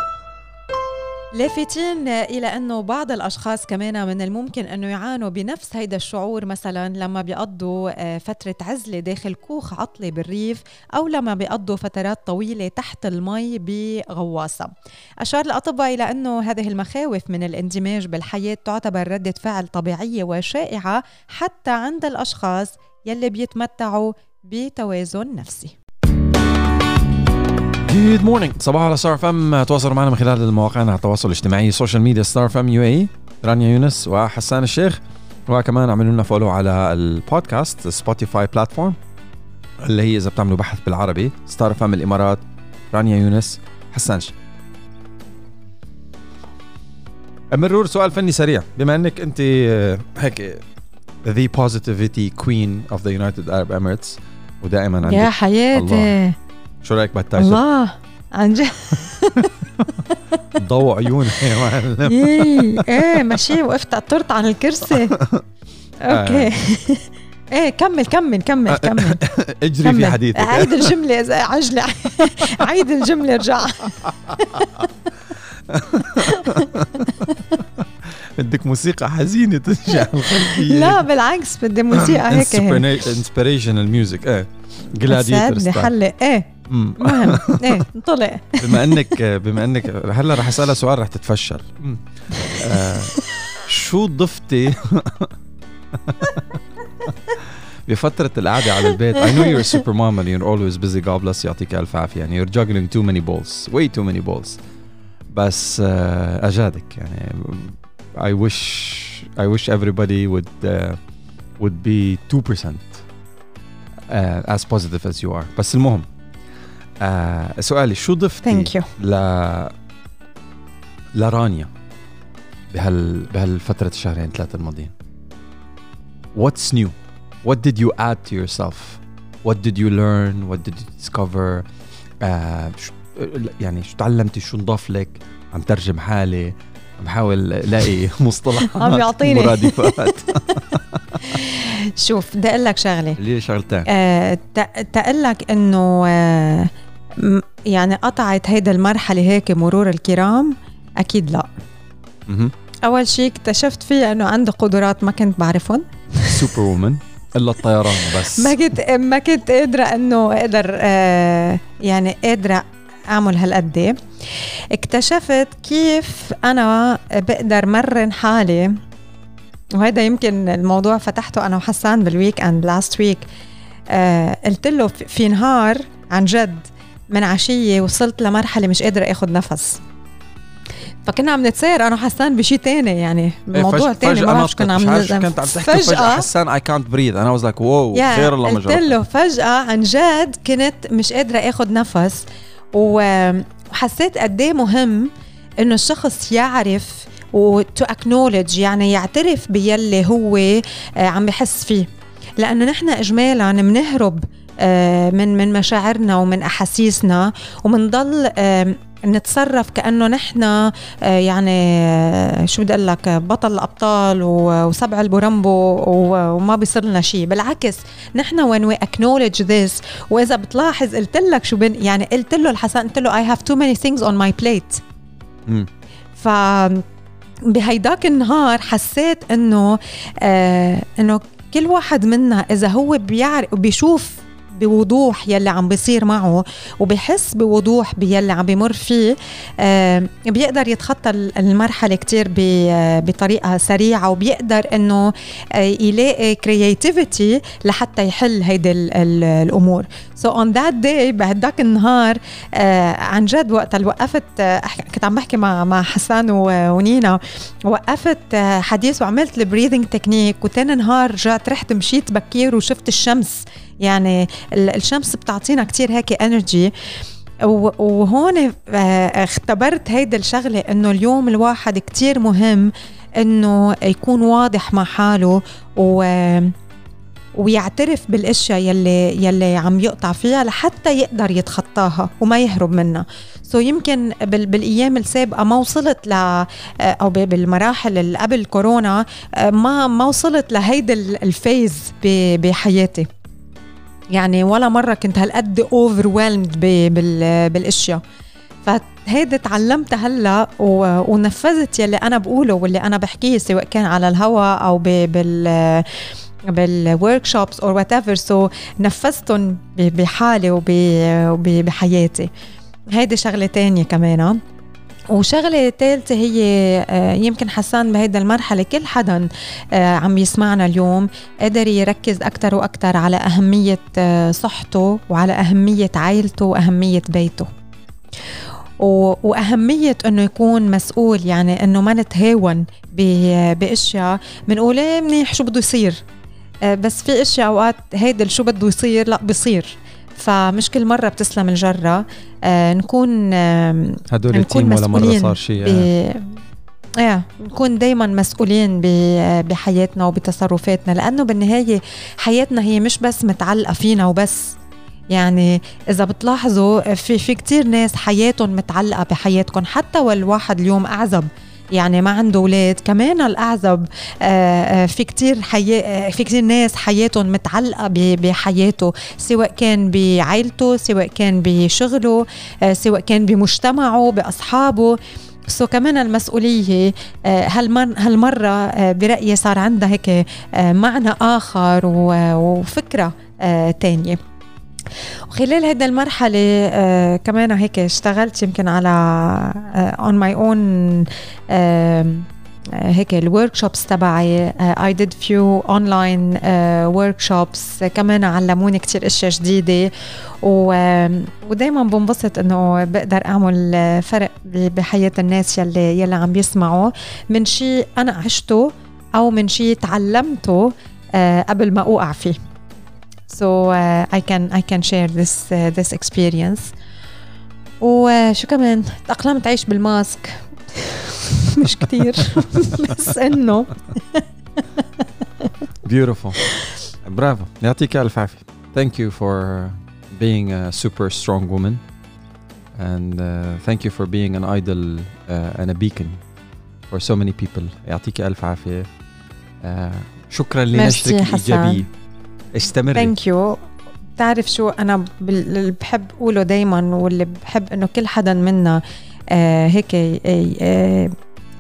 لافتين إلى انه بعض الأشخاص كمان من الممكن انه يعانوا بنفس هيدا الشعور مثلا لما بيقضوا آه، فترة عزلة داخل كوخ عطلة بالريف أو لما بيقضوا فترات طويلة تحت المي بغواصة. أشار الأطباء إلى أنه هذه المخاوف من الاندماج بالحياة تعتبر ردة فعل طبيعية وشائعة حتى عند الأشخاص يلي بيتمتعوا بتوازن نفسي. good morning صباحو على Star FM تواصلوا معنا من خلال مواقعنا التواصل الاجتماعي social media Star FM UAE رانيا يونس وحسان الشيخ. وكمان عملوا لنا follow على ال podcast Spotify platform اللي هي إذا بتعملوا بحث بالعربي ستار إف إم الإمارات. رانيا يونس حسان الشيخ. مرور سؤال فني سريع. بما إنك أنت آه، هيك the positivity queen of the United Arab Emirates ودائما عندك يا حياتي. الله. شو رأيك بالتايتل؟ الله عن جد. ضوء عيوني يا معلم. إيه إيه ماشي وقفت عطرت عن الكرسي. أوكي. إيه كمل كمل كمل كمل. اجري. في حديثك. عيد الجملة عجلة. عيد الجملة رجع بدك موسيقى حزينة ترجع الخلفية. لا بالعكس بدي موسيقى هيك. inspirational music إيه. Gladiator حلق إيه. المهم إيه انطلق بما انك بما انك هلا رح اسالها سؤال رح تتفشل آه شو ضفتي بفترة القعدة على البيت I know you're a super mom and you're always busy God bless يعطيك ألف عافية يعني you're juggling too many balls way too many balls بس uh, أجادك يعني I wish I wish everybody would uh, would be 2% uh, as positive as you are بس المهم uh, سؤالي شو ضفتي Thank you. ل لرانيا بهال بهالفترة الشهرين ثلاثة الماضيين What's new? What did you add to yourself? What did you learn? What did you discover? uh, يعني شو تعلمتي شو نضاف لك؟ عم ترجم حالي بحاول ألاقي مصطلح عم بيعطيني مرادفات شوف بدي أقول لك شغلة لي شغلتين آه تقول لك إنه آه يعني قطعت هيدا المرحلة هيك مرور الكرام؟ أكيد لا. أول شيء اكتشفت فيه إنه عنده قدرات ما كنت بعرفهم. سوبر وومن إلا الطيران بس. ما كنت ما كنت قادرة إنه أقدر آه يعني قادرة أعمل هالقد. اكتشفت كيف أنا بقدر مرن حالي. وهذا يمكن الموضوع فتحته أنا وحسان بال weekend last week قلت له في نهار عن جد من عشيه وصلت لمرحلة مش قادرة اخذ نفس. فكنا عم نتسير أنا وحسان بشيء تاني يعني إيه، موضوع تاني ما بعرف كنا عم كنت عم تحكي؟ فجأة, فجأة حسان اي كانت بريد أنا واز لايك واو خير الله ما قلت له فجأة عن جد كنت مش قادرة اخذ نفس وحسيت قد إيه مهم إنه الشخص يعرف و to acknowledge يعني يعترف بيلي هو آه، عم بحس فيه. لأنه نحن اجمالا بنهرب آه، من من مشاعرنا ومن أحاسيسنا ومنضل نتصرف كأنه نحن آه، يعني شو بدي أقول لك بطل الأبطال وسبع البورمبو وما بيصير لنا شيء. بالعكس نحن when we acknowledge this وإذا بتلاحظ قلت لك شو بن يعني قلت له الحسن قلت له I have too many things on my plate ف بهيداك النهار حسيت إنه آه إنه كل واحد منا إذا هو بيعرف بيشوف بوضوح يلي عم بيصير معه وبحس بوضوح بيلي عم بمر فيه. آه بيقدر يتخطى المرحلة كتير بطريقة سريعة وبيقدر إنه آه يلاقي creativity لحتى يحل هيدي الأمور. so on that day بهداك النهار آه عن جد وقت وقفت آه كنت عم بحكي مع مع حسان ونينا وقفت آه حديث وعملت ال breathing technique وتاني نهار رجعت رحت مشيت بكير وشفت الشمس. يعني الشمس بتعطينا كتير هيك energy وهون آه، اختبرت هيدا الشغلة إنه اليوم الواحد كتير مهم إنه يكون واضح مع حاله و ويعترف بالأشياء يلي يلي عم يقطع فيها لحتى يقدر يتخطاها وما يهرب منها. so so يمكن بالأيام السابقة ما وصلت ل آه، أو بالمراحل اللي قبل كورونا آه، ما ما وصلت لهيدا ال phase بحياتي. يعني ولا مرة كنت هالقد over بالأشياء. فهيدي تعلمتها هلأ ونفذت يلي أنا بقوله واللي أنا بحكيه سواء كان على الهوا أو بال بال workshops or whatever so نفذتهم بحالي وبحياتي هيدي شغلة تانية كمان وشغلة ثالثه هي آه، يمكن حسان بهيدا المرحلة كل حدا آه، عم يسمعنا اليوم قدر يركز أكثر وأكثر على أهمية آه، صحته وعلى أهمية عائلته وأهمية بيته. وأهمية إنه يكون مسؤول يعني إنه ما نتهاون بأشياء بنقول إيه منيح شو بده يصير. بس في أشياء أوقات هيدا شو بده يصير؟ لأ بصير. فمش كل مرة بتسلم الجرة. آه نكون آه هدول نكون ولا مرة صار شيء؟ إيه إيه نكون دايما مسؤولين بحياتنا وبتصرفاتنا لأنه بالنهاية حياتنا هي مش بس متعلقة فينا وبس. يعني إذا بتلاحظوا في في كثير ناس حياتهم متعلقة بحياتكم حتى والواحد اليوم أعزب. يعني ما عنده أولاد. كمان الأعزب في كتير حياة في كتير ناس حياتهم متعلقة بحياته سواء كان بعائلته سواء كان بشغله سواء كان بمجتمعه بأصحابه. so كمان المسؤولية هالمر هالمرة برأيي صار عندها هيك معنى آخر وفكرة تانية. وخلال هيدا المرحلة آه كمان هيك اشتغلت يمكن على on my own هيك ال workshops تبعي I did few online ورك شوبس كمان علموني كتير أشياء جديدة. ودائما بنبسط إنه بقدر أعمل فرق بحياة الناس يلي يلي عم بيسمعوا من شيء أنا عشته أو من شيء تعلمته uh, قبل ما أوقع فيه. so uh, I can I can share this uh, this experience وشو كمان تأقلمت أعيش بالماسك مش كتير بس إنه beautiful برافو يعطيك ألف عافية thank you for being a super strong woman and uh, thank you for being an idol uh, and a beacon for so many people يعطيك ألف عافية uh, شكرا لنشرك الإيجابية استمري. ثانك يو بتعرف شو أنا اللي بحب أقوله دائما واللي بحب إنه كل حدا منا آه هيك آه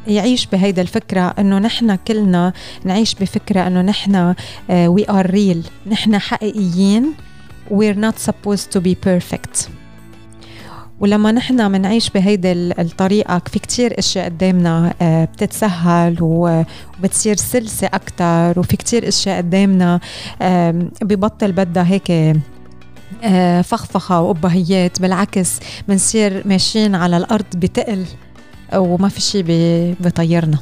يعيش بهيدا الفكرة إنه نحن كلنا نعيش بفكرة إنه نحن we are real نحن حقيقيين. We're not supposed to be perfect. ولما نحن بنعيش بهيدي الطريقة في كتير أشياء قدامنا بتتسهل وبتصير سلسة أكتر وفي كتير أشياء قدامنا ببطل بدها هيك فخفخة وأبهيات. بالعكس بنصير ماشيين على الأرض بتقل وما في شي بيطيرنا.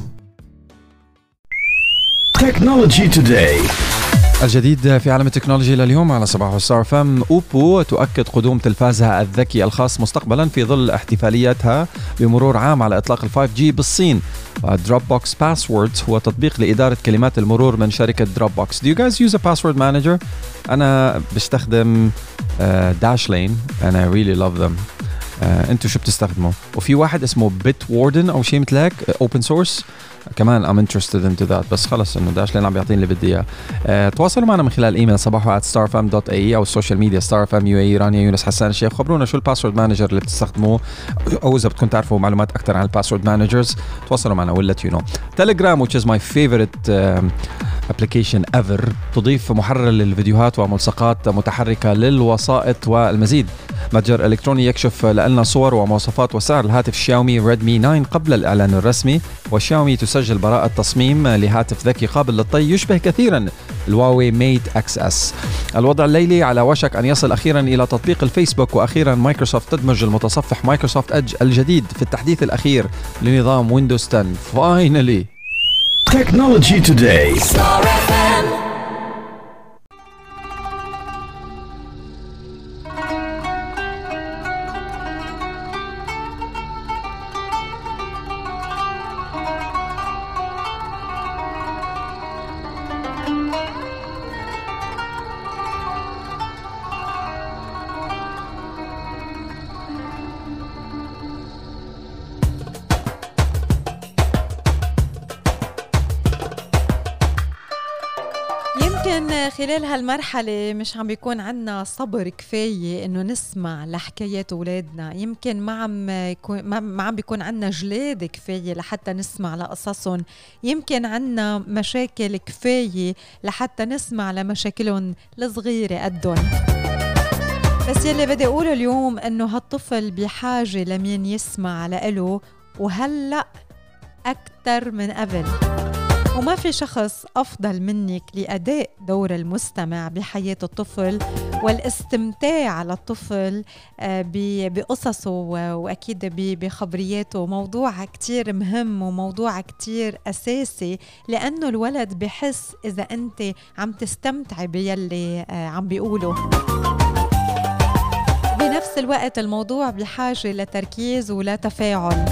Technology Today. الجديد في عالم التكنولوجيا لليوم على صباح ستار أف أم. أوبو تؤكد قدوم تلفازها الذكي الخاص مستقبلا في ظل احتفاليتها بمرور عام على إطلاق ال 5G بالصين. Dropbox Passwords هو تطبيق لإدارة كلمات المرور من شركة Dropbox Do you guys use a password manager? أنا بستخدم Dashlane and I really love them. uh, أنتوا شو بتستخدموا؟ وفي واحد اسمه Bitwarden أو شيء مثل هيك open source كمان I'm interested into that بس خلص إنه Dashlane عم بيعطيني اللي بدي إياه. أه تواصلوا معنا من خلال ايميل صباحو @starfm.ae أو ال social media Star FM UAE رانيا يونس حسان الشيخ خبرونا شو ال password manager اللي بتستخدموه أو إذا بدكم تعرفوا معلومات أكثر عن ال password managers تواصلوا معنا ولا you know تليجرام which is my favorite application ever تضيف محرر للفيديوهات وملصقات متحركة للوسائط والمزيد. متجر إلكتروني يكشف لنا صور ومواصفات وسعر الهاتف شاومي ريدمي 9 قبل الإعلان الرسمي وشاومي تسجل براءة تصميم لهاتف ذكي قابل للطي يشبه كثيرا Huawei Mate Xs. الوضع الليلي على وشك أن يصل أخيرا إلى تطبيق الفيسبوك وأخيرا مايكروسوفت تدمج المتصفح Microsoft Edge الجديد في التحديث الأخير لنظام ويندوز 10 فاينلي Technology Today. هالمرحلة مش عم بيكون عنا صبر كفاية إنه نسمع لحكايات أولادنا. يمكن ما عم ما عم بيكون عنا جلاد كفاية لحتى نسمع لقصصهم. يمكن عنا مشاكل كفاية لحتى نسمع لمشاكلهم الصغيرة قدهم. بس يلي بدي أقوله اليوم إنه هالطفل بحاجة لمين يسمع لإله وهلأ أكتر من قبل. وما في شخص أفضل منك لأداء دور المستمع بحياة الطفل والاستمتاع للطفل آه، بقصصه وأكيد بخبرياته. موضوع كتير مهم وموضوع كتير أساسي لأنه الولد بحس إذا أنت عم تستمتعي بيلي آه، عم بيقوله. بنفس الوقت الموضوع بحاجة لتركيز ولتفاعل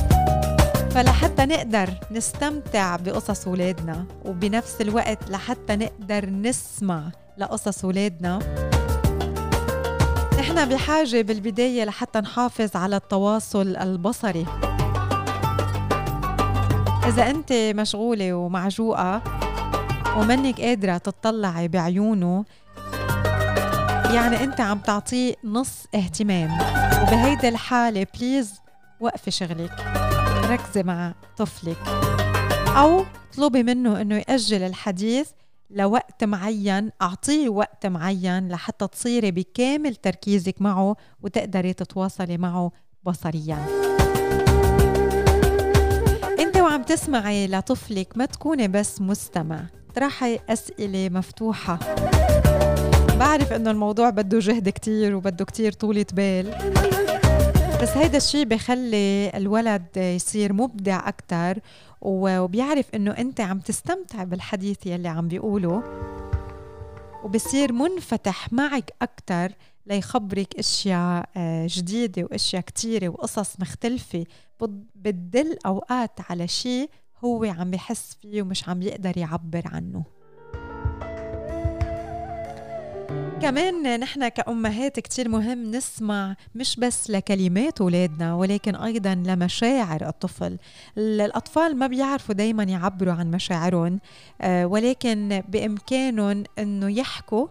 فلحتى نقدر نستمتع بقصص ولادنا وبنفس الوقت لحتى نقدر نسمع لقصص ولادنا. نحن بحاجة بالبداية لحتى نحافظ على التواصل البصري. إذا أنت مشغولة ومعجوقة ومنك قادرة تطلعي بعيونه يعني أنت عم تعطيه نص اهتمام. وبهيدي الحالة بليز وقفي شغلك. ركزي مع طفلك. أو اطلبي منه إنه يأجل الحديث لوقت معين أعطيه وقت معين لحتى تصيري بكامل تركيزك معه وتقدري تتواصلي معه بصرياً. أنت وعم تسمعي لطفلك ما تكوني بس مستمع. اطرحي أسئلة مفتوحة. بعرف إنه الموضوع بده جهد كتير وبده كتير طولة بال. بس هيدا الشيء بخلي الولد يصير مبدع أكتر وبيعرف إنه أنت عم تستمتع بالحديث يلي عم بيقوله. وبصير منفتح معك أكتر ليخبرك أشياء آه، جديدة وأشياء كتيرة وقصص مختلفة. بتدل أوقات على شيء هو عم بحس فيه ومش عم يقدر يعبر عنه. كمان نحن كأمهات كتير مهم نسمع مش بس لكلمات أولادنا ولكن أيضا لمشاعر الطفل. الأطفال ما بيعرفوا دايما يعبروا عن مشاعرهم آه، ولكن بإمكانهم أنه يحكوا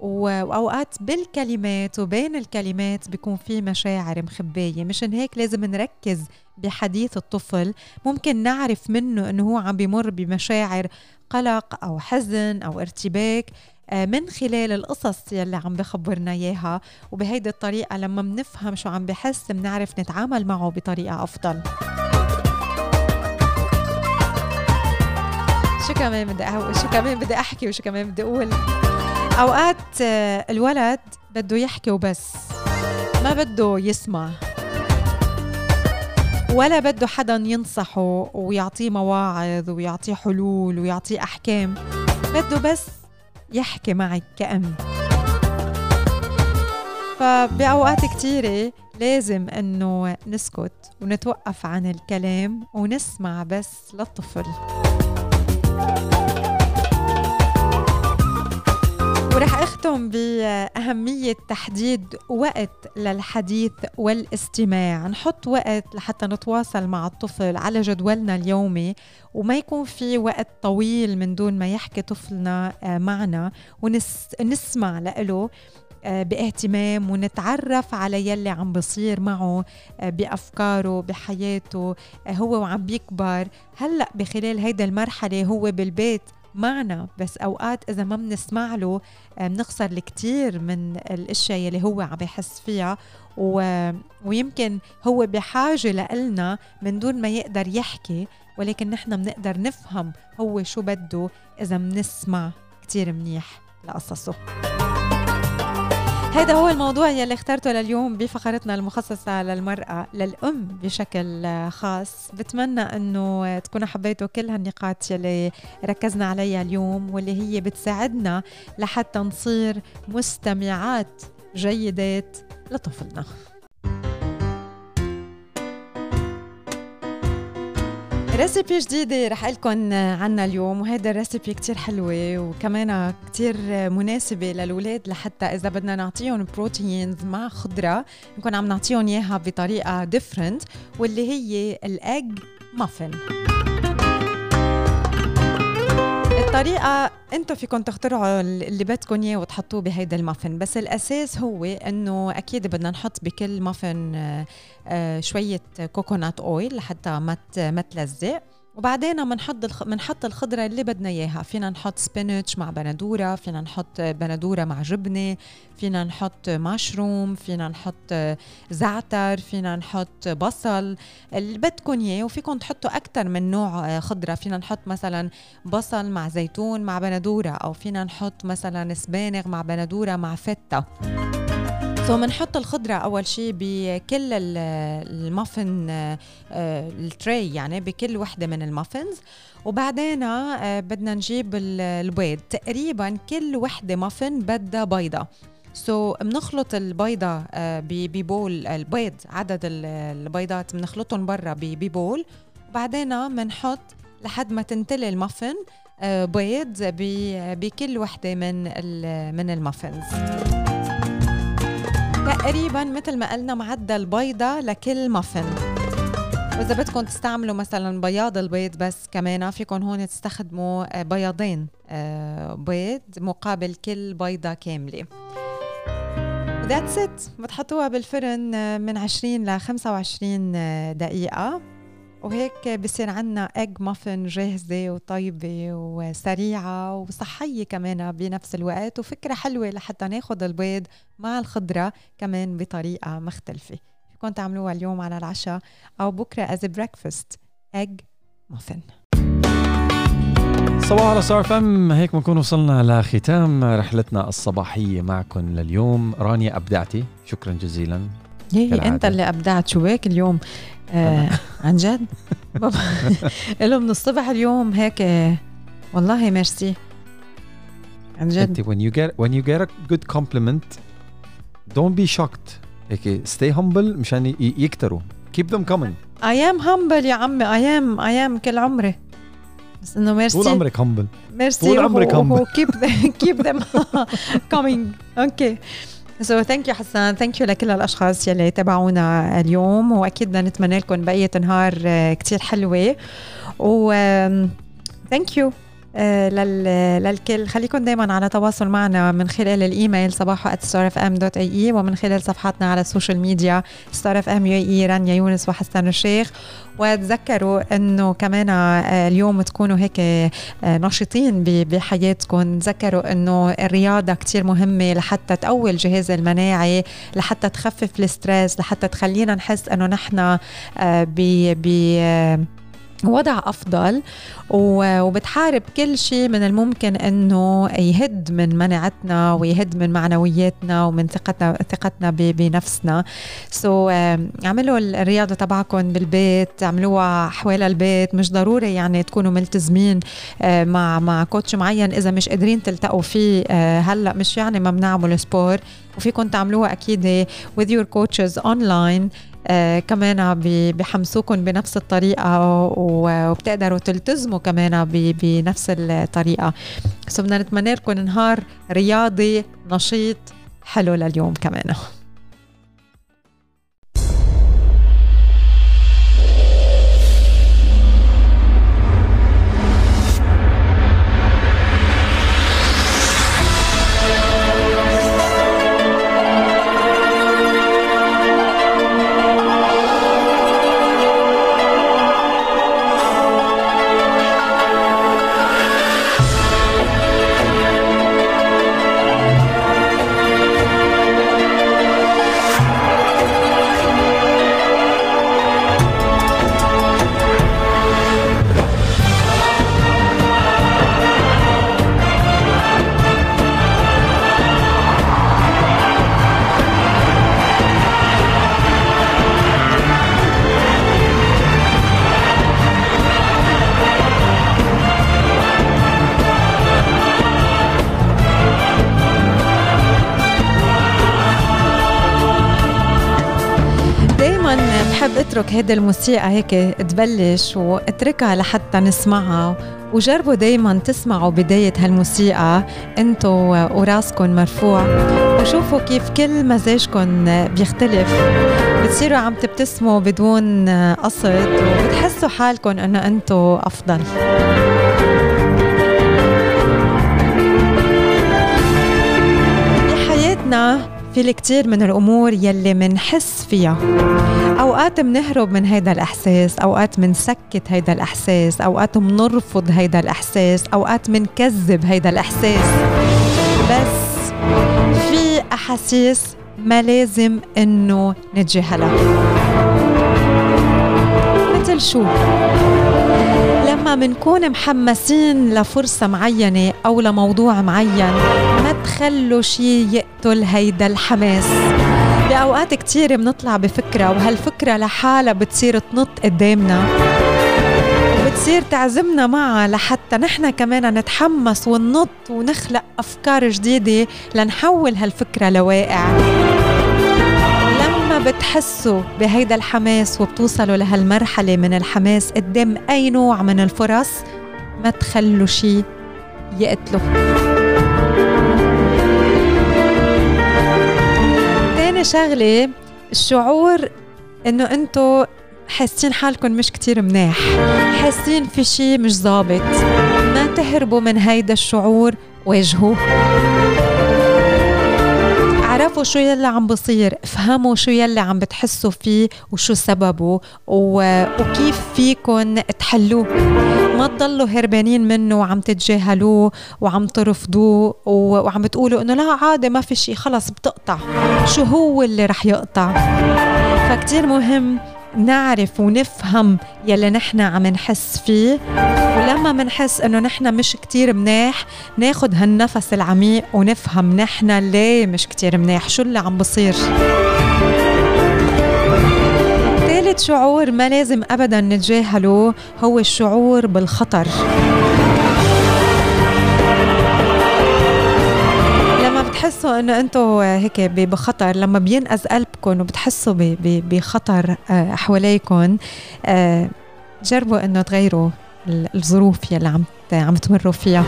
وأوقات بالكلمات وبين الكلمات بيكون في مشاعر مخبايه مشان هيك لازم نركز بحديث الطفل. ممكن نعرف منه إنه هو عم بيمر بمشاعر قلق أو حزن أو ارتباك. من خلال القصص يلي عم بخبرنا إياها. وبهيدي الطريقة لما بنفهم شو عم بحس بنعرف نتعامل معه بطريقة أفضل. شو كمان بدي شو كمان بدي أحكي وشو كمان بدي أقول؟ أوقات آه، الولد بده يحكي وبس. ما بده يسمع. ولا بده حدا ينصحه ويعطيه مواعظ ويعطيه حلول ويعطيه أحكام. بده بس يحكي معك كأم فبأوقات كتيرة لازم إنه نسكت ونتوقف عن الكلام ونسمع بس للطفل. ورح أختم بأهمية تحديد وقت للحديث والاستماع. نحط وقت لحتى نتواصل مع الطفل على جدولنا اليومي وما يكون في وقت طويل من دون ما يحكي طفلنا آه، معنا ونسمع له آه، باهتمام ونتعرف على يلي عم بصير معه آه، بأفكاره بحياته هو وعم بيكبر. هلأ بخلال هيدا المرحلة هو بالبيت معنا بس أوقات إذا ما بنسمع له آه، بنخسر الكثير من الأشياء اللي هو عم يحس فيها و... ويمكن هو بحاجة لنا من دون ما يقدر يحكي ولكن نحن بنقدر نفهم هو شو بده إذا بنسمع كثير منيح لقصصه. هذا هو الموضوع يلي اخترته لليوم بفقرتنا المخصصة للمرأة للأم بشكل خاص. بتمنى أنه تكونوا حبيتوا كل هالنقاط يلي ركزنا عليها اليوم واللي هي بتساعدنا لحتى نصير مستمعات جيدات لطفلنا. recipe جديدة رح لكم عنا اليوم وهيدا ال recipe كتير حلوة وكمان كتير مناسبة للولاد لحتى إذا بدنا نعطيهم proteins مع خضرة نكون عم نعطيهم إياها بطريقة different واللي هي الأج مافن الطريقة أنتم فيكم تخترعوا اللي بدكم اياه وتحطوه بهيدا المافن. بس الأساس هو إنه أكيد بدنا نحط بكل مافن آه، شوية كوكونات اويل لحتى ما تلزق. وبعدين بنحط بنحط الخضرة اللي بدنا إياها. فينا نحط سبينش مع بندورة فينا نحط بندورة مع جبنة فينا نحط مشروم فينا نحط زعتر فينا نحط بصل. اللي بدكم إياه وفيكم تحطوا أكثر من نوع خضرة. فينا نحط مثلا بصل مع زيتون مع بندورة أو فينا نحط مثلا سبانخ مع بندورة مع فيتا. so بنحط الخضرة أول شيء بكل المافن آه، ال tray يعني بكل وحدة من ال muffins وبعدين آه، بدنا نجيب البيض. تقريبا كل وحدة مافن بدها بيضة. so so, بنخلط البيضة آه، ب bowl البيض عدد البيضات بنخلطهم برا ب bowl. وبعدين بنحط لحد ما تنتلي المافن بيض بكل وحدة من من ال muffins تقريبا مثل ما قلنا معدل بيضة لكل مافن وإذا بدكم تستعملوا مثلا بياض البيض بس كمان فيكم هون تستخدموا بياضين بيض مقابل كل بيضة كاملة. that's it بتحطوها بالفرن من 20 ل 25 دقيقة. وهيك بصير عنا egg muffin جاهزة وطيبة وسريعة وصحية كمان بنفس الوقت وفكرة حلوة لحتى ناخد البيض مع الخضرة كمان بطريقة مختلفة. فيكم تعملوها اليوم على العشاء؟ أو بكرة as breakfast ايج مافن صباح على صار فم. هيك بنكون وصلنا لختام رحلتنا الصباحية معكم لليوم. رانيا أبدعتي. شكرا جزيلا. هي أنت اللي أبدعت. شو هيك اليوم؟ آه عن جد؟ له من الصبح اليوم هيك والله ميرسي. عن جد. when you get when you get a good compliment don't be shocked. هيك stay humble مشان يكتروا. Keep them coming. I am humble يا عمي. I am I am كل عمري. بس إنه ميرسي. طول عمرك humble merci. طول عمرك humble keep them, keep them coming. okay so thank you حسان thank you لكل الأشخاص يلي تابعونا اليوم. وأكيد بدنا نتمنى لكم بقية نهار كتير حلوة. و thank you آه، للكل. خليكم دايما على تواصل معنا من خلال الإيميل صباحو @starfm.ae ومن خلال صفحاتنا على ال social media اي رانيا يونس وحسان الشيخ. وتذكروا إنه كمان آه، اليوم تكونوا هيك آه، نشيطين بحياتكم. تذكروا إنه الرياضة كتير مهمة لحتى تقوي الجهاز المناعي لحتى تخفف الستريس لحتى تخلينا نحس إنه نحن ب وضع أفضل وبتحارب كل شيء من الممكن إنه يهد من مناعتنا ويهد من معنوياتنا ومن ثقتنا ثقتنا بنفسنا. so so, اعملوا الرياضة تبعكم بالبيت اعملوها حوالي البيت. مش ضروري يعني تكونوا ملتزمين مع مع coach معين إذا مش قادرين تلتقوا فيه. هلأ مش يعني ما بنعمل sport وفيكم تعملوها أكيد with your coaches online. آه كمان بحمسوكم بنفس الطريقة وبتقدروا تلتزموا كمان بنفس الطريقة. so بدنا نتمنى لكم نهار رياضي نشيط حلو لليوم كمان. اترك هيدي الموسيقى هيك تبلش واتركها لحتى نسمعها. وجربوا دايما تسمعوا بداية هالموسيقى انتو وراسكن مرفوع. وشوفوا كيف كل مزاجكم بيختلف. بتصيروا عم تبتسموا بدون قصد وبتحسوا حالكم إنه انتو أفضل. بحياتنا في الكثير من الأمور يلي منحس فيها. أوقات منهرب من هيدا الإحساس أوقات منسكت هيدا الإحساس أوقات منرفض هيدا الإحساس أوقات منكذب هيدا الإحساس. بس في أحاسيس ما لازم إنه نتجاهلها مثل شو؟ لما منكون محمسين لفرصة معينة أو لموضوع معين. ما تخلوا شي يقتل هيدا الحماس. بأوقات كتير بنطلع بفكرة وهالفكرة لحالها بتصير تنط قدامنا. وبتصير تعزمنا معها لحتى نحن كمان نتحمس وننط ونخلق أفكار جديدة لنحول هالفكرة لواقع. بتحسوا بهيدا الحماس وبتوصلوا لهالمرحلة من الحماس؟ قدام أي نوع من الفرص؟ ما تخلوا شي يقتله تاني شغلة الشعور إنه أنتو حاسين حالكم مش كتير مناح حاسين في شي مش ظابط ما تهربوا من هيدا الشعور واجهوه. اعرفوا شو يلي عم بصير افهموا شو يلي عم بتحسوا فيه وشو سببه و... وكيف فيكن تحلوه. ما تضلوا هربانين منه وعم تتجاهلوه وعم ترفضوه و... وعم تقولوا إنه لا عادي ما في شيء خلص بتقطع. شو هو اللي رح يقطع؟ فكتير مهم نعرف ونفهم يلي نحن عم نحس فيه. ولما منحس إنه نحن مش كتير مناح ناخد هالنفس العميق ونفهم نحن ليه مش كتير مناح شو اللي عم بصير. ثالث شعور ما لازم ابدا نتجاهله هو الشعور بالخطر. بتحسوا إنه أنتم هيك بخطر لما بينقذ قلبكم وبتحسوا بخطر آه، حواليكم آه، جربوا إنه تغيروا الظروف يلي عم عم تمروا فيها.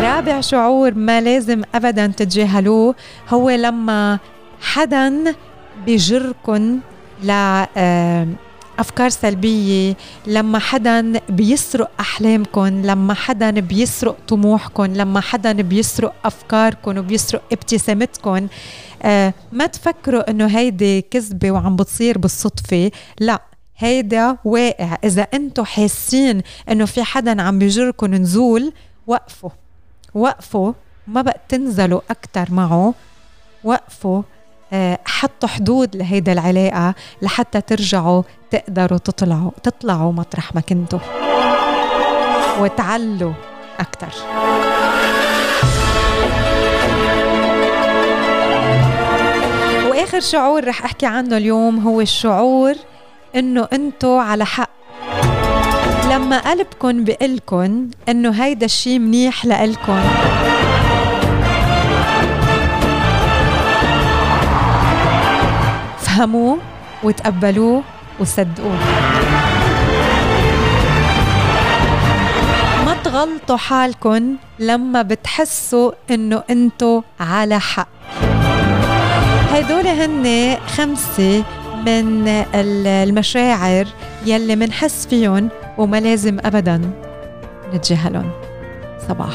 رابع شعور ما لازم ابدا تتجاهلوه هو لما حدا بيجركن ل آه، أفكار سلبية لما حدا بيسرق احلامكم لما حدا بيسرق طموحكم لما حدا بيسرق افكاركم وبيسرق ابتسامتكم آه ما تفكروا إنه هيدي كذبة وعم بتصير بالصدفة؟ لا هيدا واقع. إذا أنتم حاسين إنه في حدا عم بيجركم نزول وقفوا. وقفوا ما بقى تنزلوا أكثر معه. وقفوا. حطوا حدود لهيدا العلاقة لحتى ترجعوا تقدروا تطلعوا تطلعوا مطرح ما كنتوا. وتعلوا أكثر وآخر شعور رح أحكي عنه اليوم هو الشعور إنه أنتوا على حق. لما قلبكن بقلكن إنه هيدا الشي منيح لإلكن. افهموه وتقبلوه وصدقوه. ما تغلطوا حالكم لما بتحسوا إنه انتو على حق. هدول هن خمسة من المشاعر يلي منحس فيهم وما لازم أبدا نتجاهلهم. صباح.